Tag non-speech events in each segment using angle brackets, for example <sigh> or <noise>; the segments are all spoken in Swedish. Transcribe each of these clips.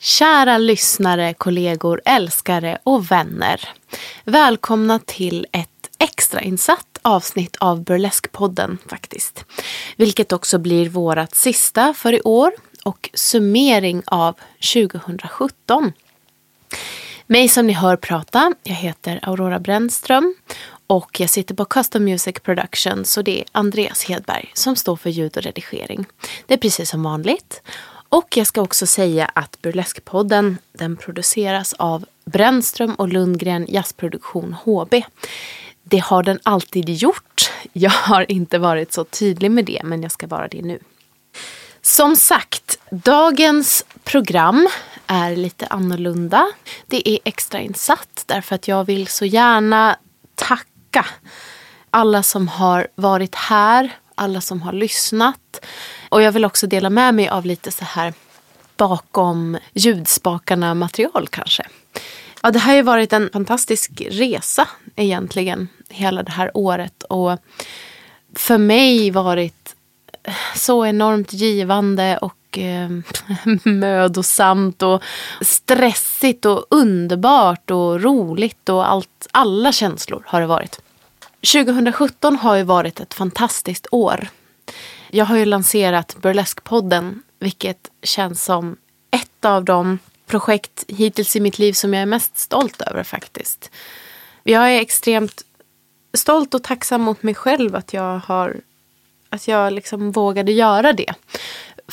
Kära lyssnare, kollegor, älskare och vänner. Välkomna till ett extrainsatt avsnitt av Burleskpodden faktiskt. Vilket också blir vårt sista för i år och summering av 2017. Mig som ni hör prata, jag heter Aurora Brännström och jag sitter på Custom Music Production så det är Andreas Hedberg som står för ljud och redigering. Det är precis som vanligt. Och jag ska också säga att Burleskpodden den produceras av Brännström och Lundgren Jazzproduktion HB. Det har den alltid gjort. Jag har inte varit så tydlig med det men jag ska vara det nu. Som sagt, dagens program är lite annorlunda. Det är extrainsatt därför att jag vill så gärna tacka alla som har varit här, alla som har lyssnat. Och jag vill också dela med mig av lite så här bakom ljudspakarna material kanske. Ja, det här har ju varit en fantastisk resa egentligen hela det här året och för mig varit så enormt givande och eh, <laughs> mödosamt och stressigt och underbart och roligt och allt, alla känslor har det varit. 2017 har ju varit ett fantastiskt år. Jag har ju lanserat Burlesque-podden vilket känns som ett av de projekt hittills i mitt liv som jag är mest stolt över faktiskt. Jag är extremt stolt och tacksam mot mig själv att jag har att jag liksom vågade göra det.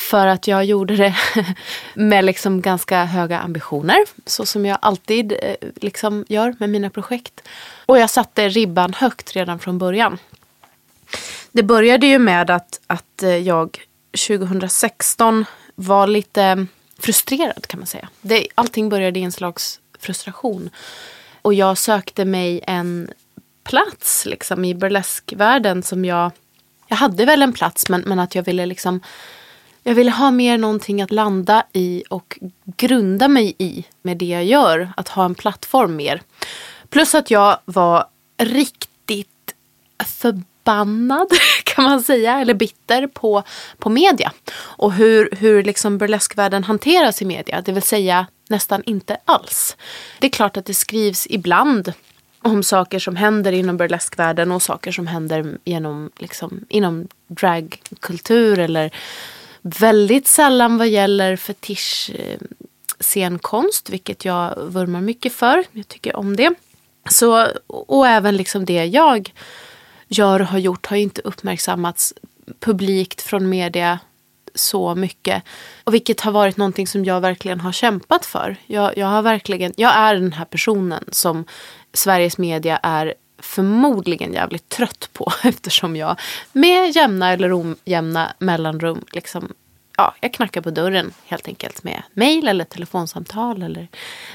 För att jag gjorde det <laughs> med liksom ganska höga ambitioner. Så som jag alltid eh, liksom gör med mina projekt. Och jag satte ribban högt redan från början. Det började ju med att, att eh, jag 2016 var lite frustrerad kan man säga. Det, allting började i en slags frustration. Och jag sökte mig en plats liksom, i burleskvärlden som jag... Jag hade väl en plats men, men att jag ville liksom... Jag ville ha mer någonting att landa i och grunda mig i med det jag gör. Att ha en plattform mer. Plus att jag var riktigt förbannad <laughs> kan man säga, eller bitter på, på media. Och hur, hur liksom burleskvärlden hanteras i media, det vill säga nästan inte alls. Det är klart att det skrivs ibland om saker som händer inom burleskvärlden och saker som händer genom, liksom, inom dragkultur eller väldigt sällan vad gäller fetisch eh, scenkonst, vilket jag vurmar mycket för. Jag tycker om det. Så, och även liksom det jag gör och har gjort har inte uppmärksammats publikt från media så mycket. Och vilket har varit någonting som jag verkligen har kämpat för. Jag, jag, har verkligen, jag är den här personen som Sveriges media är förmodligen jävligt trött på <laughs> eftersom jag med jämna eller ojämna mellanrum liksom ja, jag knackar på dörren helt enkelt med mejl eller telefonsamtal eller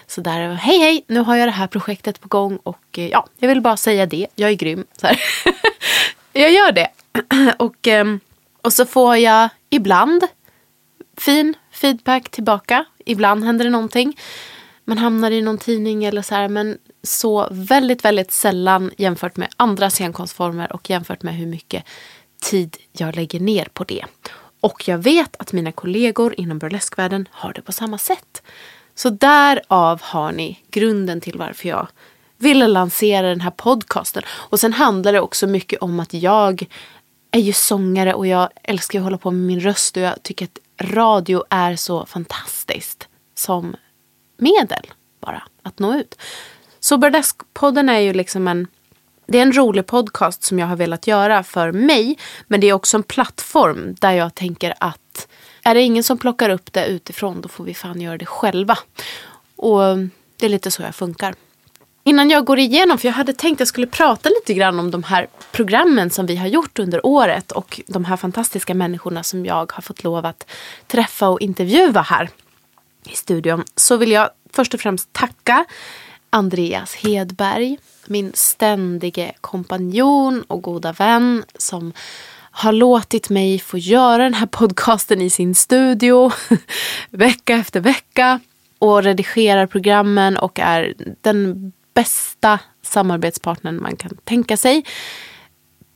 sådär. Hej hej, nu har jag det här projektet på gång och eh, ja, jag vill bara säga det. Jag är grym. Så <laughs> jag gör det. <clears throat> och, ehm, och så får jag ibland fin feedback tillbaka. Ibland händer det någonting. Man hamnar i någon tidning eller så här. Men så väldigt, väldigt sällan jämfört med andra scenkonstformer och jämfört med hur mycket tid jag lägger ner på det. Och jag vet att mina kollegor inom burleskvärlden har det på samma sätt. Så därav har ni grunden till varför jag ville lansera den här podcasten. Och sen handlar det också mycket om att jag är ju sångare och jag älskar att hålla på med min röst och jag tycker att radio är så fantastiskt som medel bara att nå ut. Så Burlesque-podden är ju liksom en det är en rolig podcast som jag har velat göra för mig. Men det är också en plattform där jag tänker att är det ingen som plockar upp det utifrån då får vi fan göra det själva. Och det är lite så jag funkar. Innan jag går igenom, för jag hade tänkt att jag skulle prata lite grann om de här programmen som vi har gjort under året och de här fantastiska människorna som jag har fått lov att träffa och intervjua här i studion. Så vill jag först och främst tacka Andreas Hedberg, min ständige kompanjon och goda vän som har låtit mig få göra den här podcasten i sin studio <laughs> vecka efter vecka och redigerar programmen och är den bästa samarbetspartnern man kan tänka sig.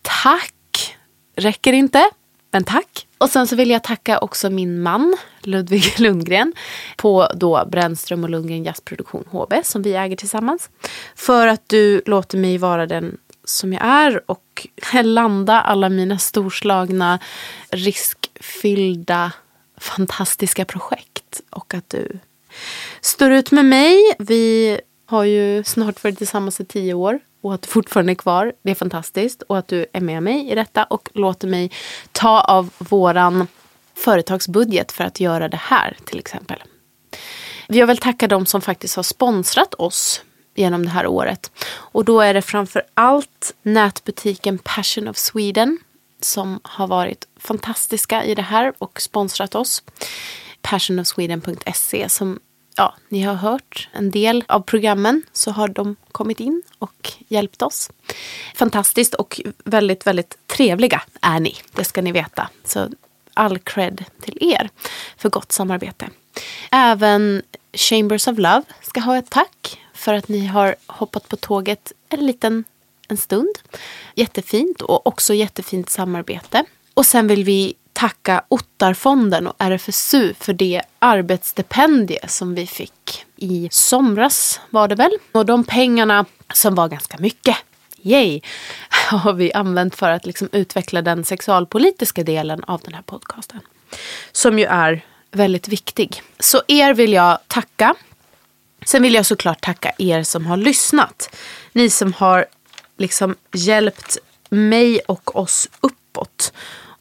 Tack! Räcker inte, men tack. Och sen så vill jag tacka också min man Ludvig <laughs> Lundgren på då Brännström och Lundgren Jazzproduktion HB som vi äger tillsammans. För att du låter mig vara den som jag är och <laughs> landa alla mina storslagna, riskfyllda, fantastiska projekt. Och att du står ut med mig. Vi har ju snart varit tillsammans i tio år och att du fortfarande är kvar. Det är fantastiskt. Och att du är med mig i detta och låter mig ta av våran företagsbudget för att göra det här till exempel. Jag vill tacka de som faktiskt har sponsrat oss genom det här året. Och då är det framför allt nätbutiken Passion of Sweden som har varit fantastiska i det här och sponsrat oss. Passionofsweden.se som ja, ni har hört en del av programmen så har de kommit in och hjälpt oss. Fantastiskt och väldigt, väldigt trevliga är ni. Det ska ni veta. Så all cred till er för gott samarbete. Även Chambers of Love ska ha ett tack för att ni har hoppat på tåget en liten en stund. Jättefint och också jättefint samarbete. Och sen vill vi tacka Ottarfonden och RFSU för det arbetsstipendie som vi fick i somras var det väl. Och de pengarna som var ganska mycket yay, <laughs> har vi använt för att liksom utveckla den sexualpolitiska delen av den här podcasten. Som ju är väldigt viktig. Så er vill jag tacka. Sen vill jag såklart tacka er som har lyssnat. Ni som har liksom hjälpt mig och oss uppåt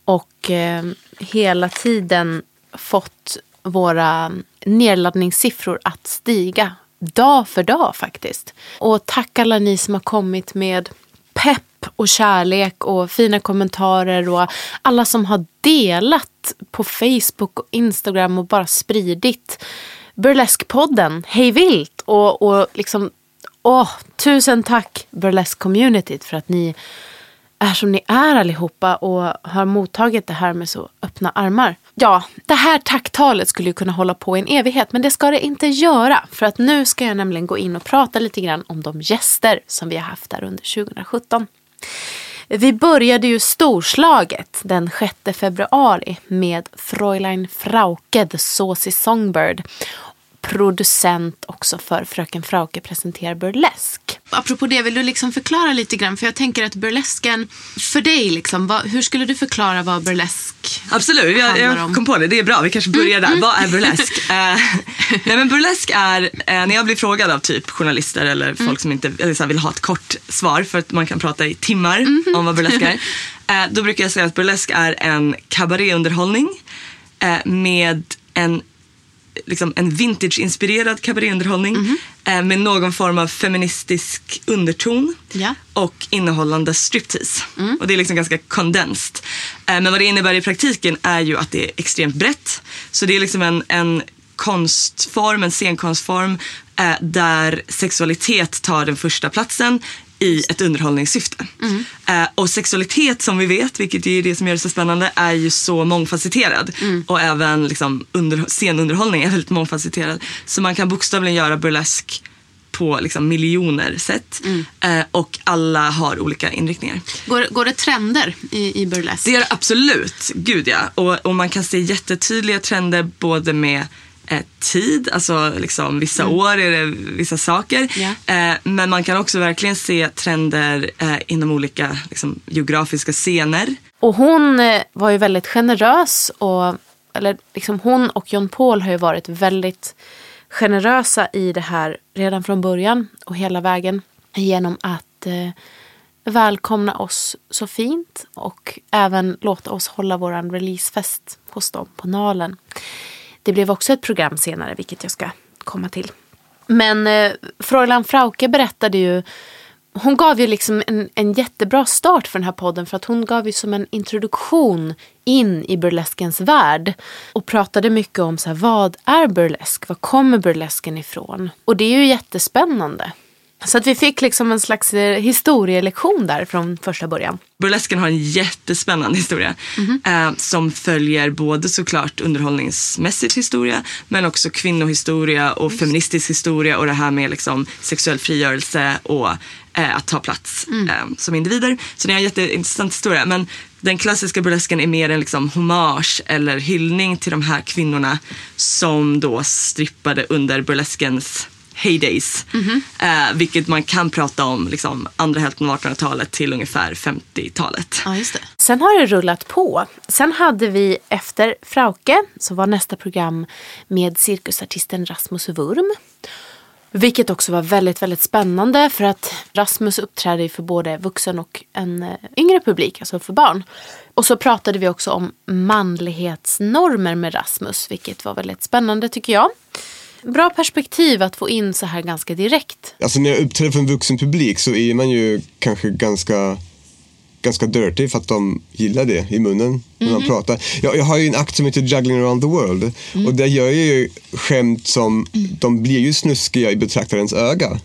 och eh, hela tiden fått våra nedladdningssiffror att stiga dag för dag faktiskt. Och tack alla ni som har kommit med pepp och kärlek och fina kommentarer och alla som har delat på Facebook och Instagram och bara spridit Burlesque-podden Hej vilt och, och liksom åh, tusen tack Burlesque-communityt för att ni är som ni är allihopa och har mottagit det här med så öppna armar. Ja, det här tacktalet skulle ju kunna hålla på i en evighet men det ska det inte göra. För att nu ska jag nämligen gå in och prata lite grann om de gäster som vi har haft där under 2017. Vi började ju storslaget den 6 februari med Fräulein Frauke, The Saucy Songbird producent också för Fröken Frauke presenterar burlesk. Apropå det, vill du liksom förklara lite grann? För jag tänker att burlesken, för dig, liksom, vad, hur skulle du förklara vad burlesk Absolut, jag, jag kom på det. Det är bra, vi kanske börjar där. Mm. Vad är burlesk? uh, <laughs> nej men burlesk är, uh, när jag blir frågad av typ journalister eller mm. folk som inte eller så vill ha ett kort svar för att man kan prata i timmar mm om vad burlesk är. Uh, <laughs> då brukar jag säga att burlesk är en kabaréunderhållning med en liksom en vintage-inspirerad kabaréunderhållning mm -hmm. med någon form av feministisk underton ja. och innehållande striptease. Mm. Och det är liksom ganska condensed. Eh, men vad det innebär i praktiken är ju att det är extremt brett. Så det är liksom en, en konstform, en scenkonstform eh, där sexualitet tar den första platsen i ett underhållningssyfte. Mm. Eh, och sexualitet som vi vet, vilket är det som gör det så spännande, är ju så mångfacetterad. Mm. Och även liksom under, scenunderhållning är väldigt mångfacetterad. Så man kan bokstavligen göra burlesk på liksom miljoner sätt. Mm. Eh, och alla har olika inriktningar. Går, går det trender i, i burlesk? Det gör det absolut. Gud ja. Och, och man kan se jättetydliga trender både med eh, tid, alltså liksom vissa år är det vissa saker. Ja. Eh, men man kan också verkligen se trender eh, inom olika liksom, geografiska scener. Och hon eh, var ju väldigt generös. Och, eller liksom hon och John Paul har ju varit väldigt generösa i det här redan från början och hela vägen. Genom att eh, välkomna oss så fint och även låta oss hålla vår releasefest hos dem på Nalen. Det blev också ett program senare, vilket jag ska komma till. Men eh, Fräulein Frauke berättade ju hon gav ju liksom en, en jättebra start för den här podden för att hon gav ju som en introduktion in i burleskens värld och pratade mycket om så här, vad är burlesk, var kommer burlesken ifrån? Och det är ju jättespännande. Så att vi fick liksom en slags eh, historielektion där från första början. Burlesken har en jättespännande historia Mhm. eh, som följer både såklart underhållningsmässig historia men också kvinnohistoria och feministisk historia och det här med liksom sexuell frigörelse och eh, att ta plats Mm. eh, som individer. Så det är en jätteintressant historia. Men den klassiska burlesken är mer en liksom hommage eller hyllning till de här kvinnorna som då strippade under burleskens heydays. Mhm. Eh, vilket man kan prata om liksom, andra hälften av 1800-talet till ungefär 50-talet. Ja, just det. Sen har det rullat på. Sen hade vi efter Frauke så var nästa program med cirkusartisten Rasmus Wurm. Vilket också var väldigt, väldigt spännande för att Rasmus uppträder för både vuxen och en eh, yngre publik, alltså för barn. Och så pratade vi också om manlighetsnormer med Rasmus, vilket var väldigt spännande tycker jag. Bra perspektiv att få in så här ganska direkt. Alltså när jag uppträder för en vuxen publik så är man ju kanske ganska ganska dirty för att de gillar det i munnen när man pratar. Jag, jag har ju en akt som heter Juggling around the world och där gör jag ju skämt som, de blir ju snuskiga i betraktarens öga.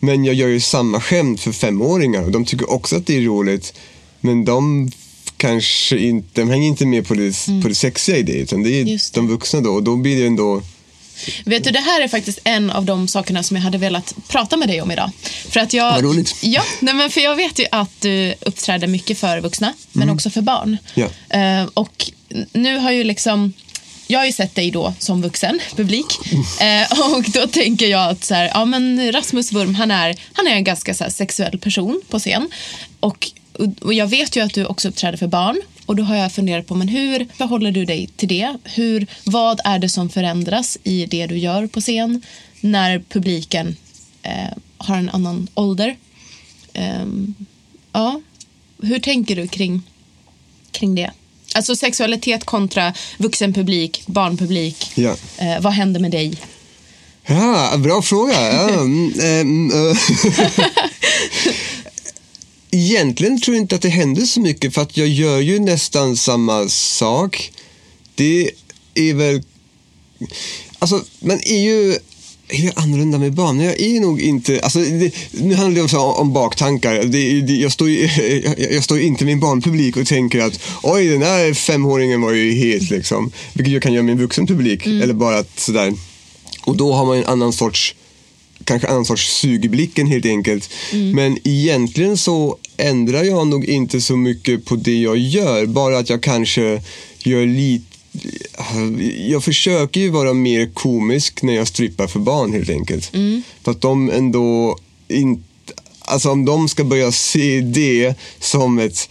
Men jag gör ju samma skämt för femåringar och de tycker också att det är roligt. Men de kanske inte, de hänger inte med på det, på det sexiga i det utan det är Just de vuxna då och då blir det ändå Vet du, det här är faktiskt en av de sakerna som jag hade velat prata med dig om idag. För att jag, Vad roligt. Ja, nej men för jag vet ju att du uppträder mycket för vuxna, men också för barn. Ja. Eh, och nu har ju liksom... Jag har ju sett dig då som vuxen publik. Eh, och då tänker jag att så här, ja, men Rasmus Wurm, han är, han är en ganska så här, sexuell person på scen. Och, och jag vet ju att du också uppträder för barn. Och då har jag funderat på, men hur förhåller du dig till det? Hur, vad är det som förändras i det du gör på scen när publiken eh, har en annan ålder? Ehm, ja, hur tänker du kring, kring det? Alltså sexualitet kontra vuxenpublik, barnpublik. Ja. Eh, vad händer med dig? Ja, bra fråga. Ja, mm, ehm, eh. <laughs> <laughs> Egentligen tror jag inte att det händer så mycket för att jag gör ju nästan samma sak. Det är väl... Alltså, man är ju... Är jag annorlunda med barn? Men Jag är nog inte... Alltså, det, nu handlar det om, om baktankar. Det, det, jag, står ju, jag, <laughs> jag står ju inte med en barnpublik och tänker att oj, den här femåringen var ju het liksom. Vilket jag kan göra med en vuxen publik. Eller bara att sådär... Och då har man en annan sorts kanske annan sorts sug i blicken helt enkelt. Men egentligen så ändrar jag nog inte så mycket på det jag gör. Bara att jag kanske gör lite jag försöker ju vara mer komisk när jag strippar för barn helt enkelt. För att de ändå inte, alltså om de ska börja se det som ett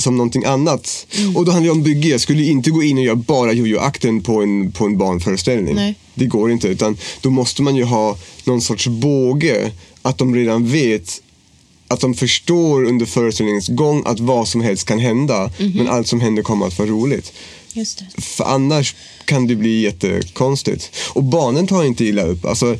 som någonting annat. Och då handlar det om bygge. Jag skulle inte gå in och göra bara jojo-akten på en, på en barnföreställning. Nej. Det går inte. Utan då måste man ju ha någon sorts båge. Att de redan vet att de förstår under föreställningens gång att vad som helst kan hända. Men allt som händer kommer att vara roligt. För annars kan det bli jättekonstigt. Och barnen tar inte illa upp. Alltså,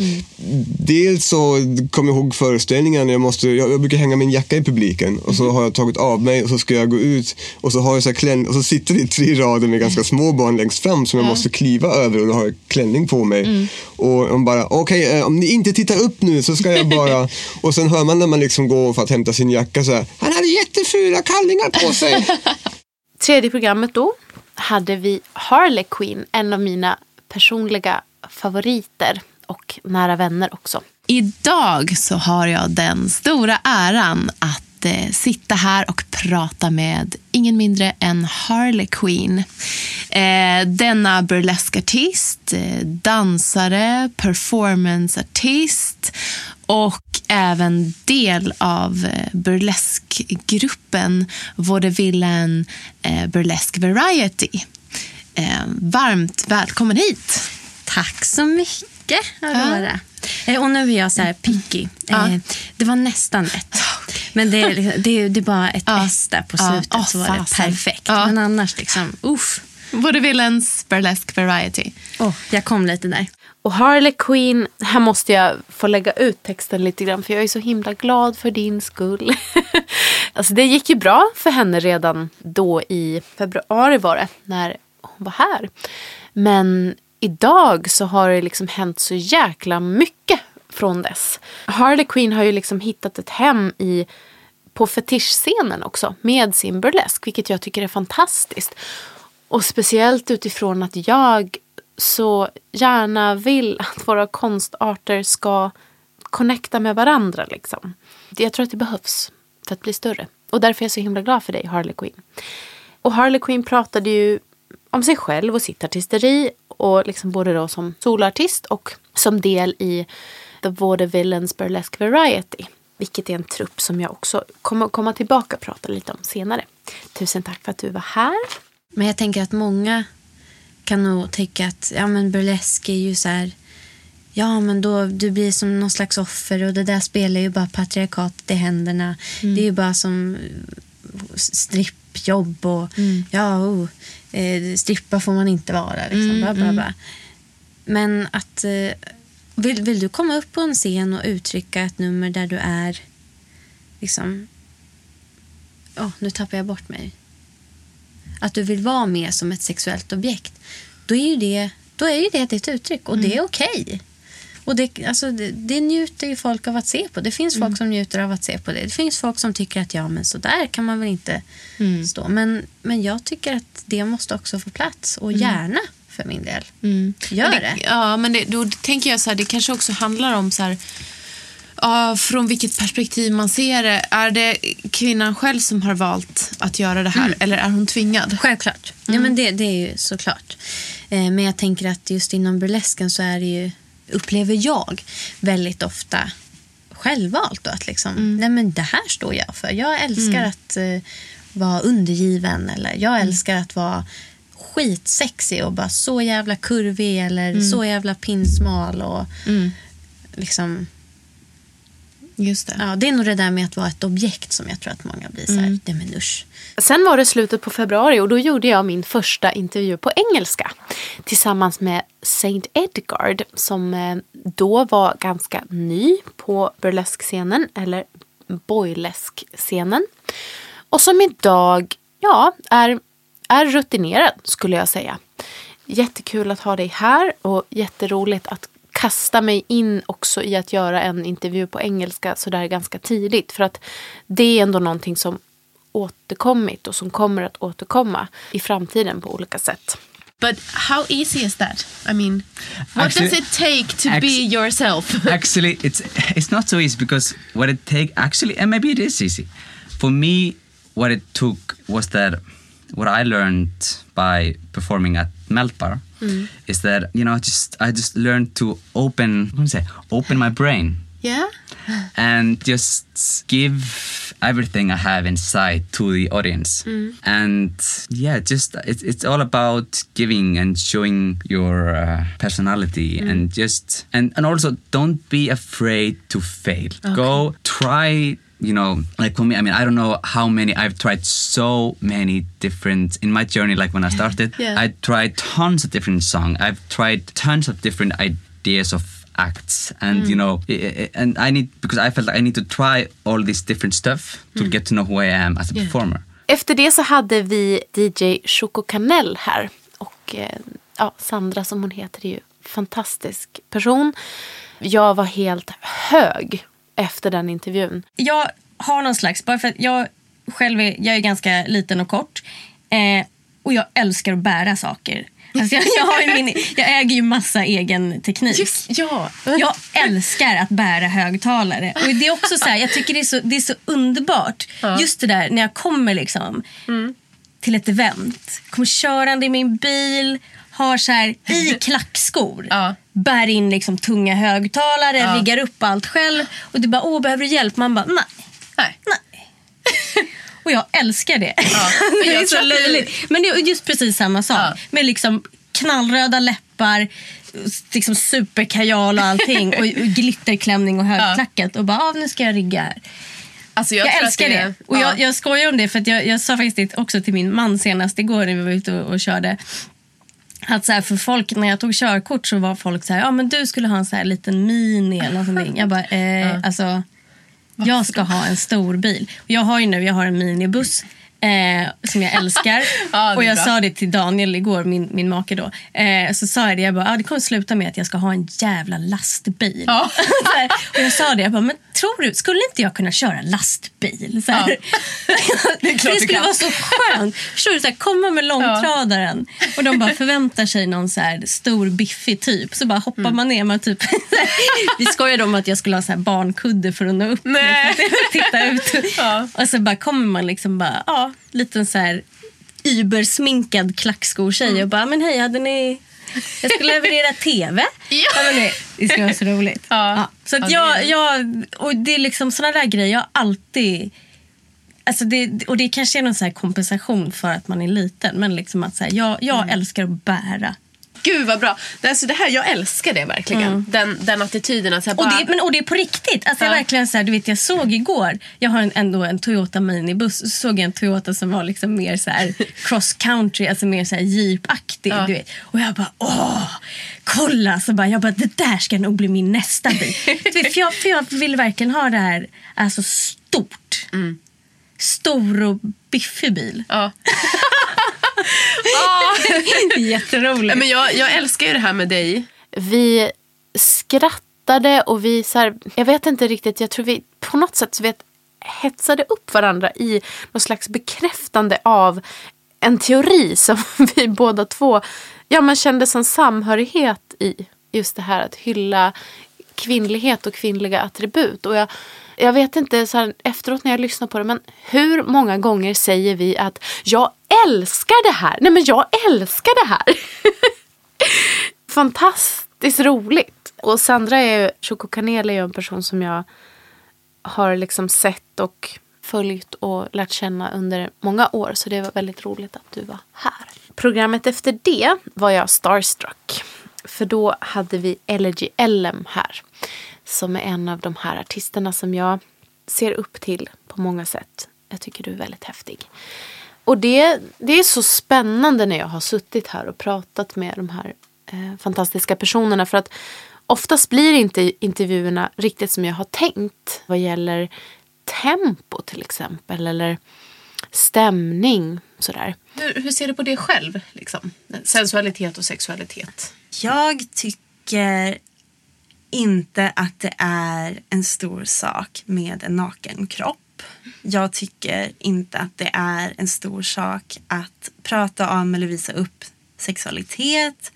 Dels så kommer jag ihåg föreställningen. Jag, måste, jag, jag brukar hänga min jacka i publiken och så har jag tagit av mig och så ska jag gå ut och så har jag så klänning och så sitter det tre rader med ganska små barn längst fram som jag måste kliva över och då har jag klänning på mig. Och de bara, okej, eh, om ni inte tittar upp nu så ska jag bara... <laughs> och sen hör man när man liksom går för att hämta sin jacka så här, han hade jättefula kallingar på sig. <laughs> Tredje programmet då hade vi Harley Quinn, en av mina personliga favoriter och nära vänner också. Idag så har jag den stora äran att eh, sitta här och prata med ingen mindre än Harley Quinn. Eh, denna burleskartist, eh, dansare, performanceartist och även del av eh, burleskgruppen Vaudeville eh, Burlesque Variety. Eh, varmt välkommen hit! Tack så mycket, Aurora. Eh, Och nu är jag så här picky. Eh, Det var nästan rätt. Men det är, det är, det är bara ett Ja. S där på Ja. slutet Åh, så var det perfekt. Ja. Men annars liksom, uff. Vaudevillens Burlesque Variety. Oh, jag kom lite där. Och Harley Quinn, här måste jag få lägga ut texten lite grann för jag är så himla glad för din skull. <laughs> alltså det gick ju bra för henne redan då i februari var det, när hon var här. Men idag så har det liksom hänt så jäkla mycket från dess. Harley Quinn har ju liksom hittat ett hem i på fetischscenen också med sin burlesk, vilket jag tycker är fantastiskt. Och speciellt utifrån att jag så gärna vill att våra konstarter ska connecta med varandra. Liksom. Jag tror att det behövs för att bli större. Och därför är jag så himla glad för dig, Harley Quinn. Och Harley Quinn pratade ju om sig själv och sitt artisteri. Och liksom både då som soloartist och som del i The Vaudevillains Burlesque Variety. Vilket är en trupp som jag också kommer komma tillbaka och prata lite om senare. Tusen tack för att du var här. Men jag tänker att många kan nog tycka att ja, men burlesk är ju så här... Ja, men då du blir som någon slags offer och det där spelar ju bara patriarkatet i händerna. Det är ju bara som strippjobb och ja, oh, eh, strippa får man inte vara. Liksom, bla, bla, bla. Men att... Eh, vill, vill du komma upp på en scen och uttrycka ett nummer där du är liksom... Åh, nu tappar jag bort mig att du vill vara med som ett sexuellt objekt, då är ju det, då är ju det ditt uttryck och det är okej. Och det, alltså, det, det njuter ju folk av att se på. Det finns folk som njuter av att se på det. Det finns folk som tycker att ja, men så där kan man väl inte stå. Men, men jag tycker att det måste också få plats och gärna för min del. Gör Men det. Ja, men det, då tänker jag så här, det kanske också handlar om så här, ja, från vilket perspektiv man ser det. Är det kvinnan själv som har valt att göra det här eller är hon tvingad? Självklart. Ja, men det, det är ju såklart. Eh, men jag tänker att just inom burlesken så är det ju, upplever jag väldigt ofta självvalt. Då, att liksom, nej men det här står jag för. Jag älskar att eh, vara undergiven eller jag älskar att vara skitsexig och bara så jävla kurvig eller så jävla pinsmal. Och, liksom, Just det. ja, det är nog det där med att vara ett objekt som jag tror att många blir så här, det men usch. Sen var det slutet på februari och då gjorde jag min första intervju på engelska tillsammans med Saint Edgard som eh, då var ganska ny på burleskscenen eller boyleskscenen och som idag ja, är, är rutinerad skulle jag säga. Jättekul att ha dig här och jätteroligt att kasta mig in också i att göra en intervju på engelska sådär ganska tidigt. För att det är ändå någonting som återkommit och som kommer att återkomma i framtiden på olika sätt. But how easy is that? I mean, what Actually- does it take to act- be yourself? <laughs> actually it's it's not so easy because what it take actually and maybe it is easy for me what it took was that what i learned by performing at meltbar is that you know just i just learned to open what do you say open my brain yeah? and just give everything I have inside to the audience. And yeah, just it's it's all about giving and showing your uh, personality and just and and also don't be afraid to fail. Go try. You know, like for me, I mean, I don't know how many I've tried so many different in my journey. Like when I started, Yeah. I tried tons of different songs. I've tried tons of different ideas of acts and you know and i need because i felt like i need to try all this different stuff to get to know who i am as a performer Efter det så hade vi DJ Choco Canell här. Och eh, ja, Sandra som hon heter är ju fantastisk person. Jag var helt hög efter den intervjun. jag har någon slags, bara för att jag själv är, jag är ganska liten och kort. Eh, och jag älskar att bära saker. Alltså jag, jag, min, jag äger ju massa egen teknik. Just, ja. Jag älskar att bära högtalare. Och det är också så här, jag tycker det är så, det är så underbart. Just det där när jag kommer liksom till ett event. Kommer körande i min bil. Har så här i <laughs> klackskor. Ja. Bär in liksom tunga högtalare. Ja. Riggar upp allt själv. Och du bara, åh behöver du hjälp? Man bara, nej. Nej. Nej. <laughs> Och jag älskar det. men <laughs> det är så det- löjligt. Men det är just precis samma sak. Ja. Med liksom knallröda läppar, liksom superkajal och allting. och glitterklänning och högklackat. Och bara, ah, nu ska jag rigga här. Alltså jag, Jag, älskar att det. Och ja. jag, jag skojar om det för jag, jag sa faktiskt det också till min man senast igår när vi var ute och, och körde. Att så här, för folk, när jag tog körkort så var folk så här, ja men du skulle ha en så här liten mini eller någonting. <laughs> Jag bara, eh, alltså jag ska ha en stor bil. Och jag har ju nu, jag har en minibuss. Eh, som jag älskar. <laughs> Ja, och jag bra. sa det till Daniel igår, min, min make då. Eh, så sa jag det, jag bara, ah, det kommer sluta med att jag ska ha en jävla lastbil. Ja. <laughs> Och jag sa det, jag bara, men tror du, skulle inte jag kunna köra lastbil? Så här. <laughs> Det är klart det skulle vara så skönt. Förstår du, så här, komma med långtradaren och de bara förväntar sig någon så här stor biffig typ. Så bara hoppar Mm. man ner. Man typ, vi skojade om att jag skulle ha så här barnkudde för att nå upp. Nej. Liksom, titta ut. Ja. Och så bara kommer man liksom bara, ja, liten så här übersminkad klackskotjej Mm. och bara, men hej, hade ni... Jag ska leverera tv. <laughs> Ja. men det, det ska vara så roligt. Ja. Så att Ja, jag, jag, och det är liksom såna där grejer jag alltid... Alltså det, och det kanske är någon så här kompensation för att man är liten. Men liksom att så här, jag, jag Mm. älskar att bära. Gud vad bra. Alltså, det här, jag älskar det verkligen. Den, den attityden. Att så här, Och bara, det, men, och det är på riktigt. Alltså jag Ja. verkligen så här, du vet, jag såg igår, jag har en, ändå en Toyota minibuss, så såg jag en Toyota som var liksom mer så här <laughs> cross country, alltså mer så här jeepaktig. Ja. Du vet. Och jag bara, åh, kolla! Så bara, jag bara, det där ska nog bli min nästa bil. <laughs> du vet, för, jag, för jag vill verkligen ha det här, alltså stort. Stor och biffig bil. ja. <laughs> <laughs> Jätteroligt. men jag, jag älskar ju det här med dig. Vi skrattade och vi, så här, jag vet inte riktigt, jag tror vi på något sätt vet, hetsade upp varandra i någon slags bekräftande av en teori som <laughs> vi båda två ja, men kände som samhörighet i. Just det här att hylla kvinnlighet och kvinnliga attribut. Och jag, jag vet inte så här, efteråt när jag lyssnar på det, men hur många gånger säger vi att jag älskar det här? Nej men jag älskar det här. <laughs> Fantastiskt roligt. Och Sandra är ju, Choco Kanel är ju en person som jag har liksom sett och följt och lärt känna under många år. Så det var väldigt roligt att du var här. Programmet efter det var jag starstruck. För då hade vi Elegy LM här. Som är en av de här artisterna som jag ser upp till på många sätt. Jag tycker du är väldigt häftig. Och det, det är så spännande när jag har suttit här och pratat med de här eh, fantastiska personerna. För att oftast blir inte intervjuerna riktigt som jag har tänkt. Vad gäller tempo till exempel. Eller stämning. Sådär. Hur, hur ser du på det själv? Liksom? Sensualitet och sexualitet. Jag tycker inte att det är en stor sak med en naken kropp. Jag tycker inte att det är en stor sak att prata om eller visa upp sexualitet.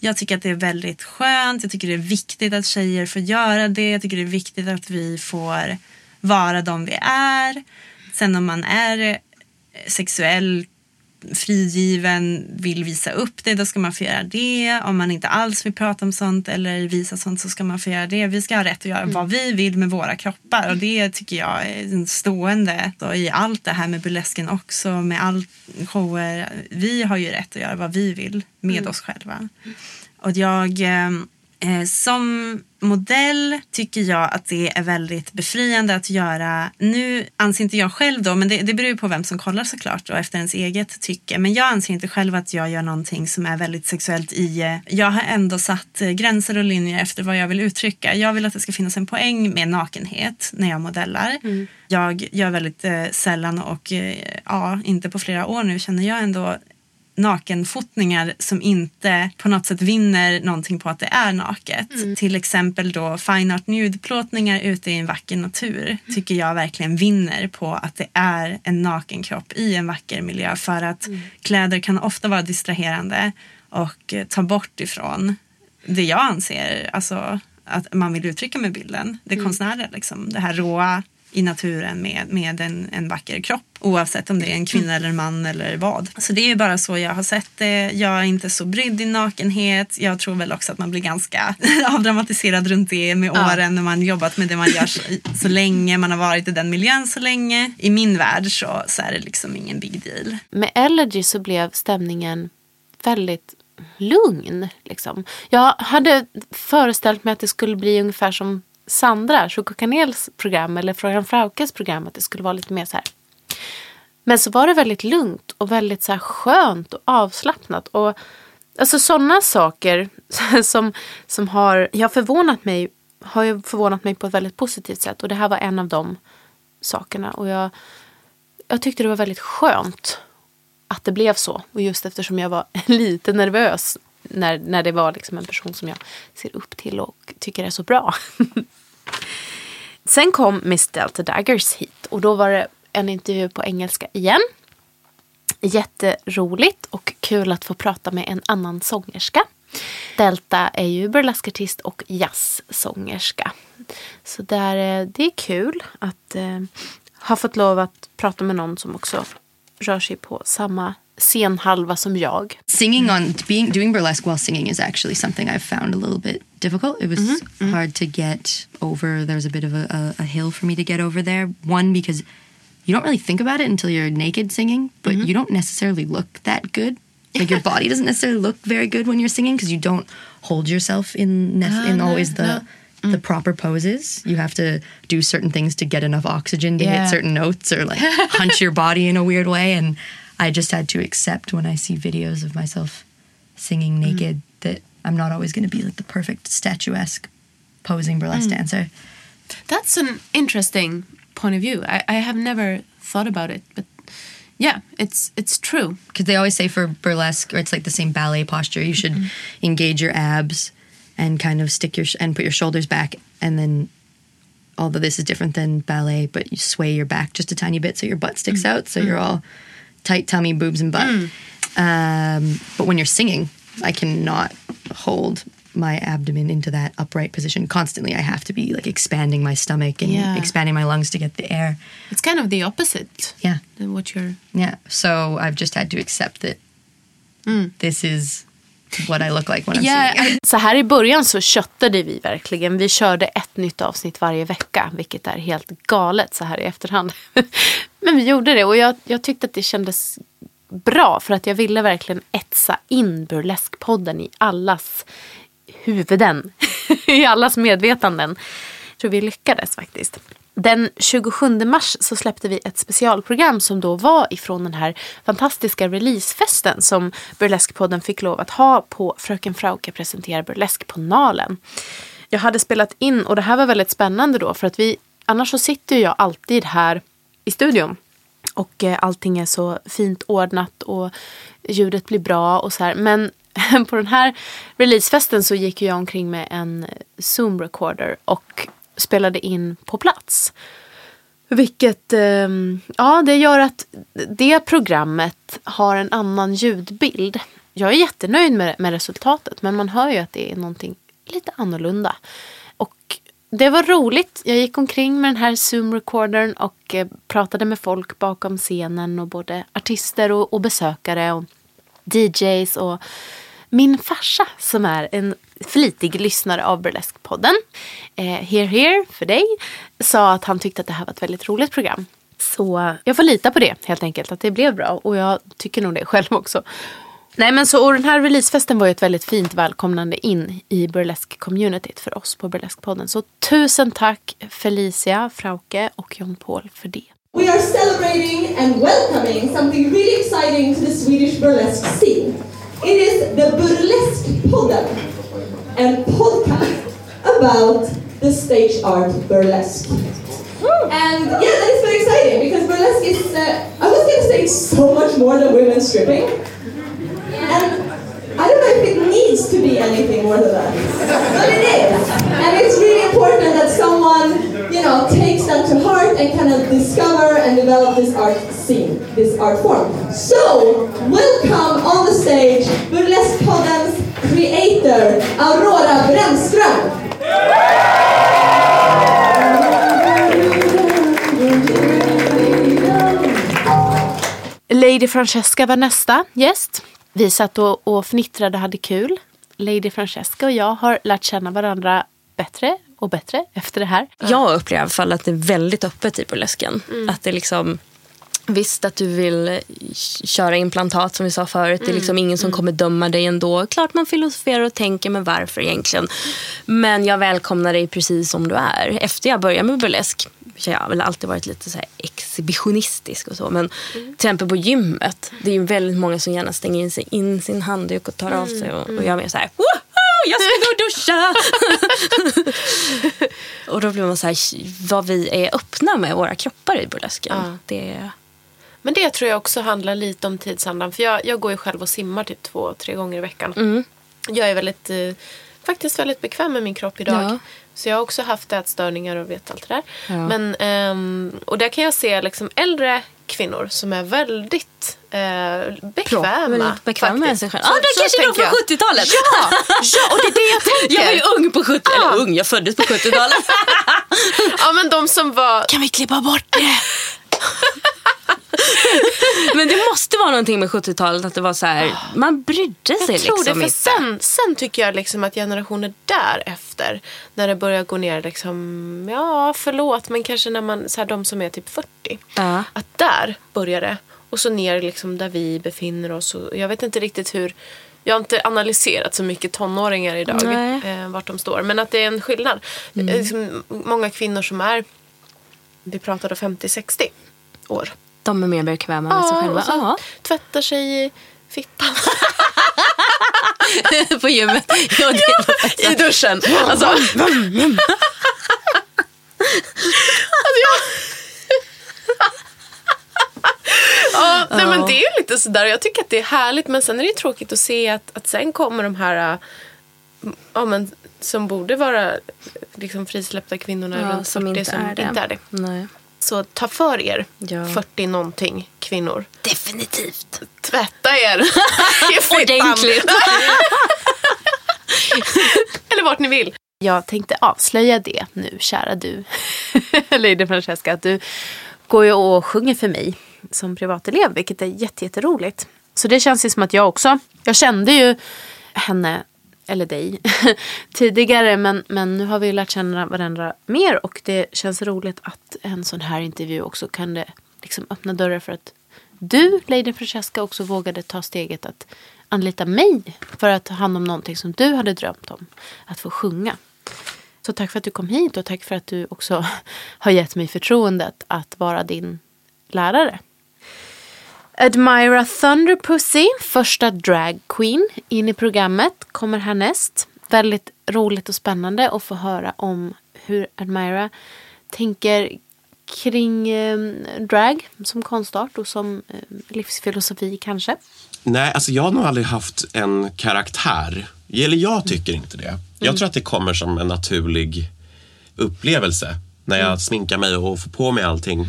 Jag tycker att det är väldigt skönt. Jag tycker det är viktigt att tjejer får göra det. Jag tycker det är viktigt att vi får vara de vi är. Sen om man är sexuellt frigiven vill visa upp det, då ska man få göra det. Om man inte alls vill prata om sånt eller visa sånt så ska man få göra det. Vi ska ha rätt att göra vad vi vill med våra kroppar och det tycker jag är en stående då, i allt det här med burlesken också, med all shower. Vi har ju rätt att göra vad vi vill med oss själva. Och jag Eh, som modell tycker jag att det är väldigt befriande att göra. Nu anser inte jag själv då, men det, det beror på vem som kollar såklart och efter ens eget tycke. Men jag anser inte själv att jag gör någonting som är väldigt sexuellt i. eh, Jag har ändå satt eh, gränser och linjer efter vad jag vill uttrycka. Jag vill att det ska finnas en poäng med nakenhet när jag modellar. Jag gör väldigt eh, sällan och eh, ja, inte på flera år nu känner jag ändå nakenfotningar som inte på något sätt vinner någonting på att det är naket. Till exempel då fine art nude-plåtningar ute i en vacker natur tycker jag verkligen vinner på att det är en naken kropp i en vacker miljö för att kläder kan ofta vara distraherande och eh, ta bort ifrån det jag anser alltså, att man vill uttrycka med bilden. Det konstnärliga, liksom. det här råa i naturen med, med en, en vacker kropp oavsett om det är en kvinna eller en man eller vad. Så det är bara så jag har sett det. Jag är inte så brydd i nakenhet. Jag tror väl också att man blir ganska <laughs> avdramatiserad runt det med åren när man jobbat med det man gör så, så länge, man har varit i den miljön så länge. I min värld så, så är det liksom ingen big deal. Med Elegy så blev stämningen väldigt lugn. Liksom. Jag hade föreställt mig att det skulle bli ungefär som Sandra, Choco Kanels program eller Frågan Fraukes program, att det skulle vara lite mer så här. Men så var det väldigt lugnt och väldigt så här skönt och avslappnat. Och alltså sådana saker <laughs> som, som har, jag förvånat mig, har ju förvånat mig på ett väldigt positivt sätt. Och det här var en av de sakerna. Och jag, jag tyckte det var väldigt skönt att det blev så. Och just eftersom jag var <laughs> lite nervös när, när det var liksom en person som jag ser upp till och tycker är så bra. <laughs> Sen kom Miss Delta Daggers hit och då var det en intervju på engelska igen. Jätteroligt och kul att få prata med en annan sångerska. Delta är ju burleskartist och jazzsångerska. Så där, eh, det är kul att eh, ha fått lov att prata med någon som också rör sig på samma scenhalva som jag. Singing on being doing burlesque while singing is actually something I've found a little bit difficult. It was mm-hmm, mm-hmm. hard to get over. There was a bit of a, a, a hill for me to get over there. One because you don't really think about it until you're naked singing, but mm-hmm. you don't necessarily look that good. Like your <laughs> body doesn't necessarily look very good when you're singing because you don't hold yourself in nec- ah, in always the the mm. proper poses. You have to do certain things to get enough oxygen to Yeah. hit certain notes or like <laughs> hunch your body in a weird way. And I just had to accept when I see videos of myself singing mm. naked that I'm not always going to be like the perfect statuesque posing burlesque mm. dancer. That's an interesting point of view. I, I have never thought about it, but yeah, it's it's true. because they always say for burlesque or it's like the same ballet posture you should mm-hmm. engage your abs and kind of stick your and put your shoulders back and then although this is different than ballet but you sway your back just a tiny bit so your butt sticks mm. out so you're all tight tummy boobs and butt um, but when you're singing i cannot hold my abdomen into that upright position constantly i have to be like expanding my stomach and Yeah. expanding my lungs to get the air It's kind of the opposite yeah than what you're. yeah. So I've just had to accept that this is what I look like when I'm Ja, singing. så här i början så köttade vi verkligen. Vi körde ett nytt avsnitt varje vecka, vilket är helt galet så här i efterhand. Men vi gjorde det och jag, jag tyckte att det kändes bra för att jag ville verkligen etsa in Burleskpodden i allas huvuden, <laughs> i allas medvetanden. Jag tror vi lyckades faktiskt. Den 27 mars så släppte vi ett specialprogram som då var ifrån den här fantastiska releasefesten som Burleskpodden fick lov att ha på Fröken Frauke presenterar burlesk på Nalen. Jag hade spelat in och det här var väldigt spännande då för att vi annars så sitter ju jag alltid här i studion och eh, allting är så fint ordnat och ljudet blir bra och så här. Men <laughs> på den här releasefesten så gick jag omkring med en Zoom recorder och spelade in på plats. Vilket, eh, ja det gör att det programmet har en annan ljudbild. Jag är jättenöjd med, med resultatet men man hör ju att det är någonting lite annorlunda. Och det var roligt. Jag gick omkring med den här Zoom-recordern och eh, pratade med folk bakom scenen och både artister och, och besökare och DJs och min farsa som är en flitig lyssnare av Burlesque-podden, eh, Here Here för dig, sa att han tyckte att det här var ett väldigt roligt program. Så jag får lita på det helt enkelt, att det blev bra och jag tycker nog det själv också. Nej men så och den här releasefesten var ju ett väldigt fint välkomnande in i burlesque-communityt för oss på Burlesque-podden. Så tusen tack Felicia, Frauke och John Paul för det. We are celebrating and welcoming something really exciting to the Swedish burlesque scene. It is the Burlesque-podden, a podcast about the stage art burlesque. And yeah, that is very exciting because burlesque is, uh, I was going to say, so much more than women stripping. And I don't know if it needs to be anything more than that, but it is. And it's really important that someone, you know, takes that to heart and kind of discover and develop this art scene, this art form. So, welcome on the stage Burlesque-poddens creator, Aurora Brännström. Lady Francesca var nästa gäst. Vi satt och, och fnittrade och hade kul. Lady Francesca och jag har lärt känna varandra bättre och bättre efter det här. Jag upplever i alla fall att det är väldigt öppet i burlesken. Mm. Att det liksom, visst att du vill eh, köra implantat som vi sa förut. Det är liksom ingen som kommer döma dig ändå. Klart man filosoferar och tänker, men varför egentligen? Men jag välkomnar dig precis som du är. Efter jag började med burlesk, jag har väl alltid varit lite så exhibitionistisk och så. Men till exempel på gymmet, det är ju väldigt många som gärna stänger in, sig, in sin handduk och tar av sig. Och, och jag är mer så här, jag ska gå och duscha! <laughs> <laughs> och då blir man så här, vad vi är öppna med våra kroppar i burlesken. Ja. Det, Men det tror jag också handlar lite om tidsandan. För jag, jag går ju själv och simmar typ två, tre gånger i veckan. Mm. Jag är väldigt, eh, faktiskt väldigt bekväm med min kropp idag. Ja. Så jag har också haft ätstörningar och vet allt det där. Ja. Men, ehm, och där kan jag se liksom äldre kvinnor som är väldigt eh, bekväma. väldigt bekväma med sig själv. Så- Ja, det kanske är de från jag. 70-talet. Ja, ja, och det är det jag tänker. <laughs> Jag var ju ung på 70 Ja. Eller ung, jag föddes på 70-talet. <laughs> Ja, men de som var... kan vi klippa bort det? <laughs> Men det måste vara någonting med 70-talet att det var så här, man brydde sig Jag tror liksom det, för inte. sen, sen tycker jag liksom att generationer därefter, när det börjar gå ner, liksom, ja förlåt, men kanske när man, så här, de som är typ 40, Ja. att där börjar det. Och så ner liksom där vi befinner oss. Och jag vet inte riktigt hur, jag har inte analyserat så mycket tonåringar idag, Nej. eh, vart de står. Men att det är en skillnad. Eh, Liksom, många kvinnor som är, vi pratade 50-60 år. De är mer bekväma med sig själva. Ja. tvättar sig i fittan. <laughs> på gymmet. Ja, det I duschen. Alltså, alltså jag... ja, nej, men det är lite sådär. Jag tycker att det är härligt. Men sen är det tråkigt att se att, att sen kommer de här äh, ja, men, som borde vara liksom, frisläppta kvinnorna Ja, runt som 40 inte som är det. inte är det. Nej. Så ta för er, Ja. 40 någonting kvinnor. Definitivt. Tvätta er <laughs> i. Ordentligt. <laughs> Eller vart ni vill. Jag tänkte avslöja det nu, kära du, <laughs> Lady Francesca, att du går ju och sjunger för mig som privatelev, vilket är jätte, jätteroligt. Så det känns ju som att jag också, jag kände ju henne, eller dig, <laughs> tidigare, men, men nu har vi lärt känna varandra mer och det känns roligt att en sån här intervju också kunde liksom öppna dörrar för att du, Lady Francesca, också vågade ta steget att anlita mig för att ta hand om någonting som du hade drömt om. Att få sjunga. Så tack för att du kom hit och tack för att du också <laughs> har gett mig förtroendet att vara din lärare. Admira Thunderpussy, första drag queen in i programmet, kommer härnäst. Väldigt roligt och spännande att få höra om hur Admira tänker kring eh, drag som konstart och som eh, livsfilosofi kanske. Nej, alltså jag har nog aldrig haft en karaktär. Eller jag tycker inte det. Jag tror att det kommer som en naturlig upplevelse när jag sminkar mig och får på mig allting.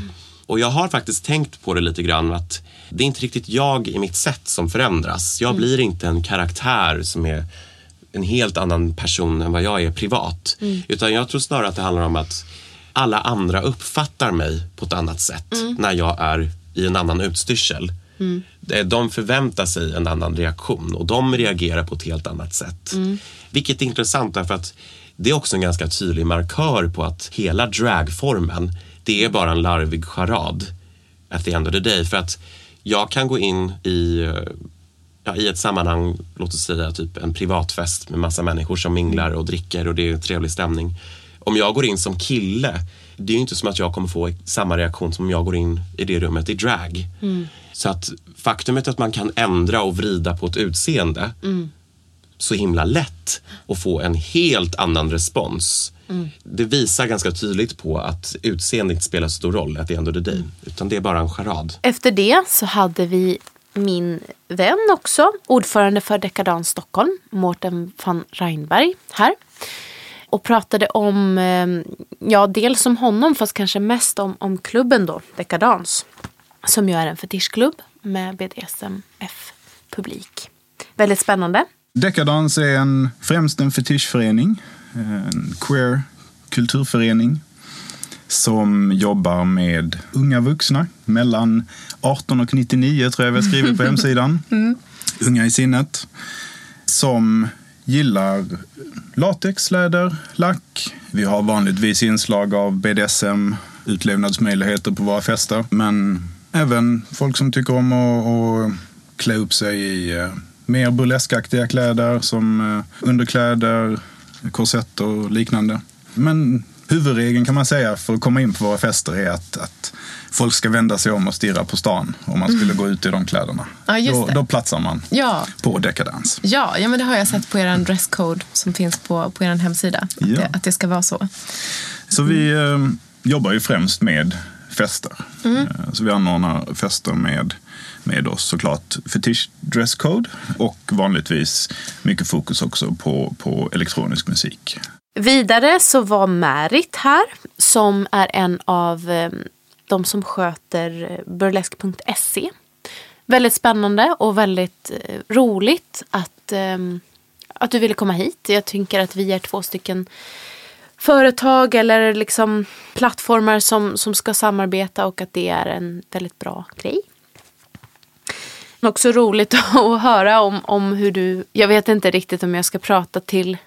Och jag har faktiskt tänkt på det lite grann att det är inte riktigt jag i mitt sätt som förändras. Jag blir inte en karaktär som är en helt annan person än vad jag är privat. Utan jag tror snarare att det handlar om att alla andra uppfattar mig på ett annat sätt när jag är i en annan utstyrsel. Eh, De förväntar sig en annan reaktion och de reagerar på ett helt annat sätt. Vilket är intressant därför att det är också en ganska tydlig markör på att hela dragformen, det är bara en larvig charad at the end of the day. För att jag kan gå in i, ja, i ett sammanhang, låt oss säga typ en privatfest med massa människor som minglar och dricker och det är en trevlig stämning. Om jag går in som kille, det är ju inte som att jag kommer få samma reaktion som om jag går in i det rummet i drag. Så att faktumet att man kan ändra och vrida på ett utseende så himla lätt att få en helt annan respons. Det visar ganska tydligt på att utseende inte spelar så stor roll att det är ändå day. Utan det är bara en charad. Efter det så hade vi min vän också, ordförande för Dekadans Stockholm, Mårten van Reinberg här. Och pratade om, ehm, ja dels om honom fast kanske mest om, om klubben då, Dekadans. Som ju är en fetischklubb med BDSMF-publik. Väldigt spännande. Dekadans är en, främst en fetischförening, en queer kulturförening som jobbar med unga vuxna mellan 18 och 99 tror jag vi har skrivit på <laughs> hemsidan. Mm. Unga i sinnet. Som gillar latex, läder, lack. Vi har vanligtvis inslag av BDSM, utlevnadsmöjligheter på våra fester. Men även folk som tycker om att, att klä upp sig i eh, mer burleskaktiga kläder som eh, underkläder, korsetter och liknande. Men huvudregeln kan man säga för att komma in på våra fester är att, att folk ska vända sig om och stirra på stan om man skulle Mm. gå ut i de kläderna. Ja, då, då platsar man Ja. på dekadans. Ja, ja, men det har jag sett på er dresscode som finns på, på er hemsida. Att, Ja. det, att det ska vara så. Så vi eh, jobbar ju främst med fester. Mm. Eh, Så vi anordnar fester med, med oss såklart fetish dresscode och vanligtvis mycket fokus också på, på elektronisk musik. Vidare så var Märit här som är en av eh, de som sköter eh, burlesk.se. Väldigt spännande och väldigt eh, roligt att, att du ville komma hit. Jag tänker att vi är två stycken företag eller liksom plattformar som, som ska samarbeta och att det är en väldigt bra grej. Också roligt <laughs> att höra om, om hur du, jag vet inte riktigt om jag ska prata till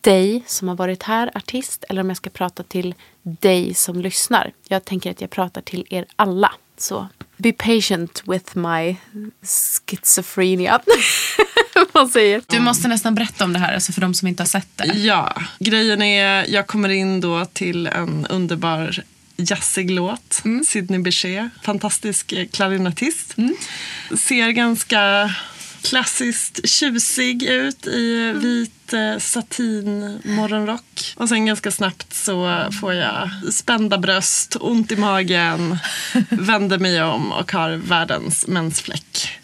dig som har varit här, artist, eller om jag ska prata till dig som lyssnar. Jag tänker att jag pratar till er alla. Så be patient with my schizophrenia. <laughs> Vad säger Du måste nästan berätta om det här alltså för de som inte har sett det. Ja, grejen är jag kommer in då till en underbar jazzig låt. Sidney Bechet, fantastisk eh, klarinettist. Ser ganska klassiskt tjusig ut i vit eh, satin morgonrock. Och sen ganska snabbt så får jag spända bröst, ont i magen, <laughs> vänder mig om och har världens mensfläck.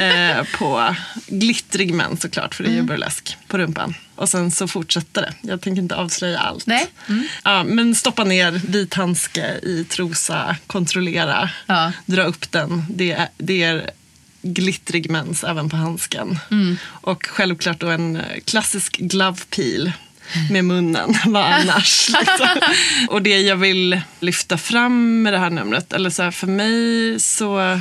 Eh, på glittrig mens såklart, för det är ju burlesk, på rumpan. Och sen så fortsätter det. Jag tänker inte avslöja allt. Nej. Ja, men stoppa ner vit handske i trosa, kontrollera, dra upp den. Det är, det är glittrig mens även på handsken. Mm. Och självklart då en klassisk glove peel med munnen. <laughs> Vad annars? <laughs> liksom. Och det jag vill lyfta fram med det här numret, eller så här, för mig så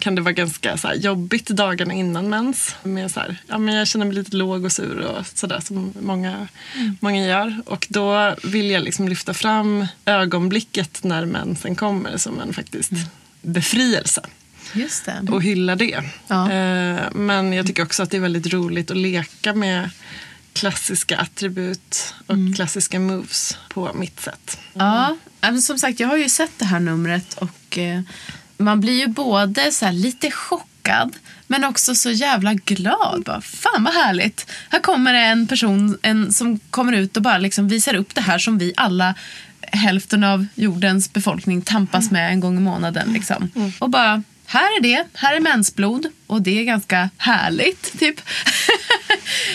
kan det vara ganska så här, jobbigt dagarna innan mens. Med så här, ja, men jag känner mig lite låg och sur och sådär som många, många gör. Och då vill jag liksom lyfta fram ögonblicket när mensen kommer som en faktiskt befrielse Just det. och hylla det. Ja. Eh, Men jag tycker också att det är väldigt roligt att leka med klassiska attribut och Mm. klassiska moves på mitt sätt. Ja, men som sagt jag har ju sett det här numret och eh, man blir ju både så här lite chockad men också så jävla glad. Bara, Fan vad härligt. Här kommer det en person en, som kommer ut och bara liksom visar upp det här som vi alla hälften av jordens befolkning tampas med en gång i månaden. Liksom. Och bara, här är det, här är mensblod och det är ganska härligt. <laughs> Typ.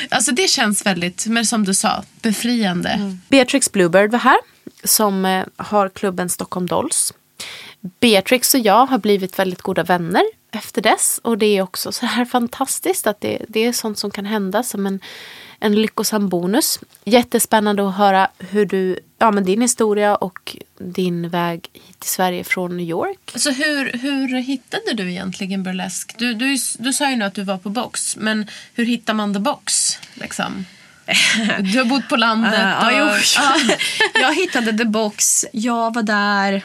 alltså det känns väldigt, men som du sa, befriande. Beatrix Bluebird var här som eh, har klubben Stockholm Dolls. Beatrix och jag har blivit väldigt goda vänner efter dess. Och det är också så här <laughs> fantastiskt att det, det är sånt som kan hända som en, en lyckosam bonus. Jättespännande att höra hur du, ja men din historia och din väg hit till Sverige från New York. Så hur, hur hittade du egentligen burlesk? Du, du, du sa ju nu att du var på box, men hur hittar man the box? Liksom? <laughs> Du har bott på landet. Ja, och. Ja. jag hittade The Box. Jag var där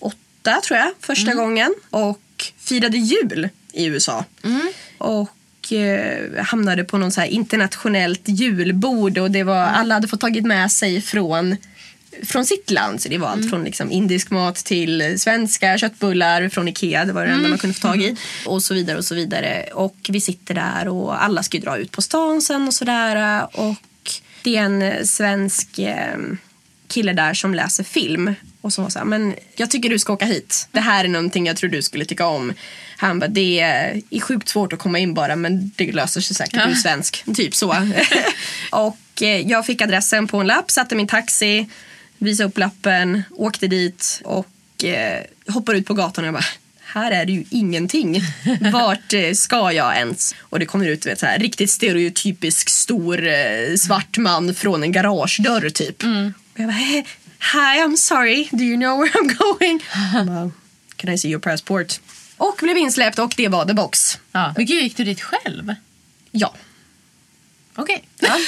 2008 tror jag, första Mm. gången. Och firade jul i USA. Mm. Och eh, hamnade på någon så internationellt julbord. Och det var, Mm. alla hade fått tagit med sig från från sitt land. Så det var Mm. allt från liksom indisk mat till svenska köttbullar från Ikea. Det var det enda Mm. man kunde få tag i. Och så vidare och så vidare. Och vi sitter där och alla ska ju dra ut på stan sen och sådär. Och det är en svensk eh, kille där som läser film. Och som var så här, men jag tycker du ska åka hit. Det här är någonting jag tror du skulle tycka om. Han bara, det är sjukt svårt att komma in bara men det löser sig säkert. Du är svensk. Typ så. <laughs> och eh, jag fick adressen på en lapp, satte min taxi, visade upp lappen, åkte dit och eh, hoppar ut på gatan och jag bara här är det ju ingenting. <laughs> Vart eh, ska jag ens? Och det kommer ut vet, så här, riktigt stereotypisk stor eh, svart man från en garagedörr typ. Och jag bara, "Eh, hi I'm sorry, do you know where I'm going? <laughs> Bara, Can I see your passport? Och blev insläppt och det var the box. Men gud, gick du dit själv? Ja. Okej. Ja.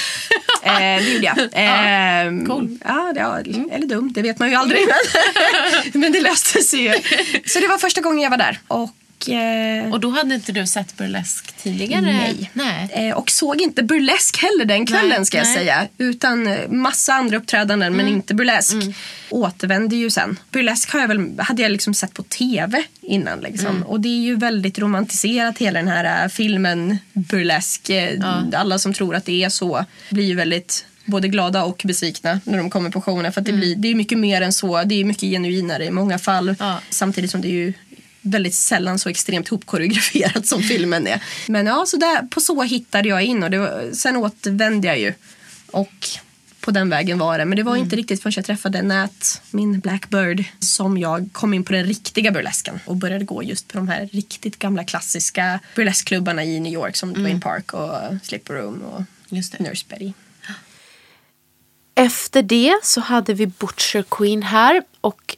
eh, det gjorde jag. <laughs> Eh, cool. Ja, det, ja, eller dum, det vet man ju aldrig. <laughs> Men, men det löste sig ju. <laughs> Så det var första gången jag var där. Och, eh, Och då hade inte du sett burlesk tidigare? Nej. Nej. Eh, och såg inte burlesk heller den kvällen Nej, ska jag nej. säga. Utan eh, massa andra uppträdanden men inte burlesk. Återvände ju sen. Burlesk har jag väl, hade jag liksom sett på tv innan. Liksom. Mm. Och det är ju väldigt romantiserat hela den här eh, filmen burlesk. Eh, Alla som tror att det är så blir ju väldigt både glada och besvikna när de kommer på showerna. För att det, blir, det är mycket mer än så. Det är mycket genuinare i många fall. Samtidigt som det är ju väldigt sällan så extremt hopkoreograferat som filmen är. Men ja, så där, på så hittade jag in och var, sen återvände jag ju. Och på den vägen var det. Men det var inte riktigt förrän jag träffade Nat, min Blackbird, som jag kom in på den riktiga burlesken och började gå just på de här riktigt gamla klassiska burleskklubbarna i New York som Dwayne Park och Slipper Room och Nurse Betty. Efter det så hade vi Butcher Queen här och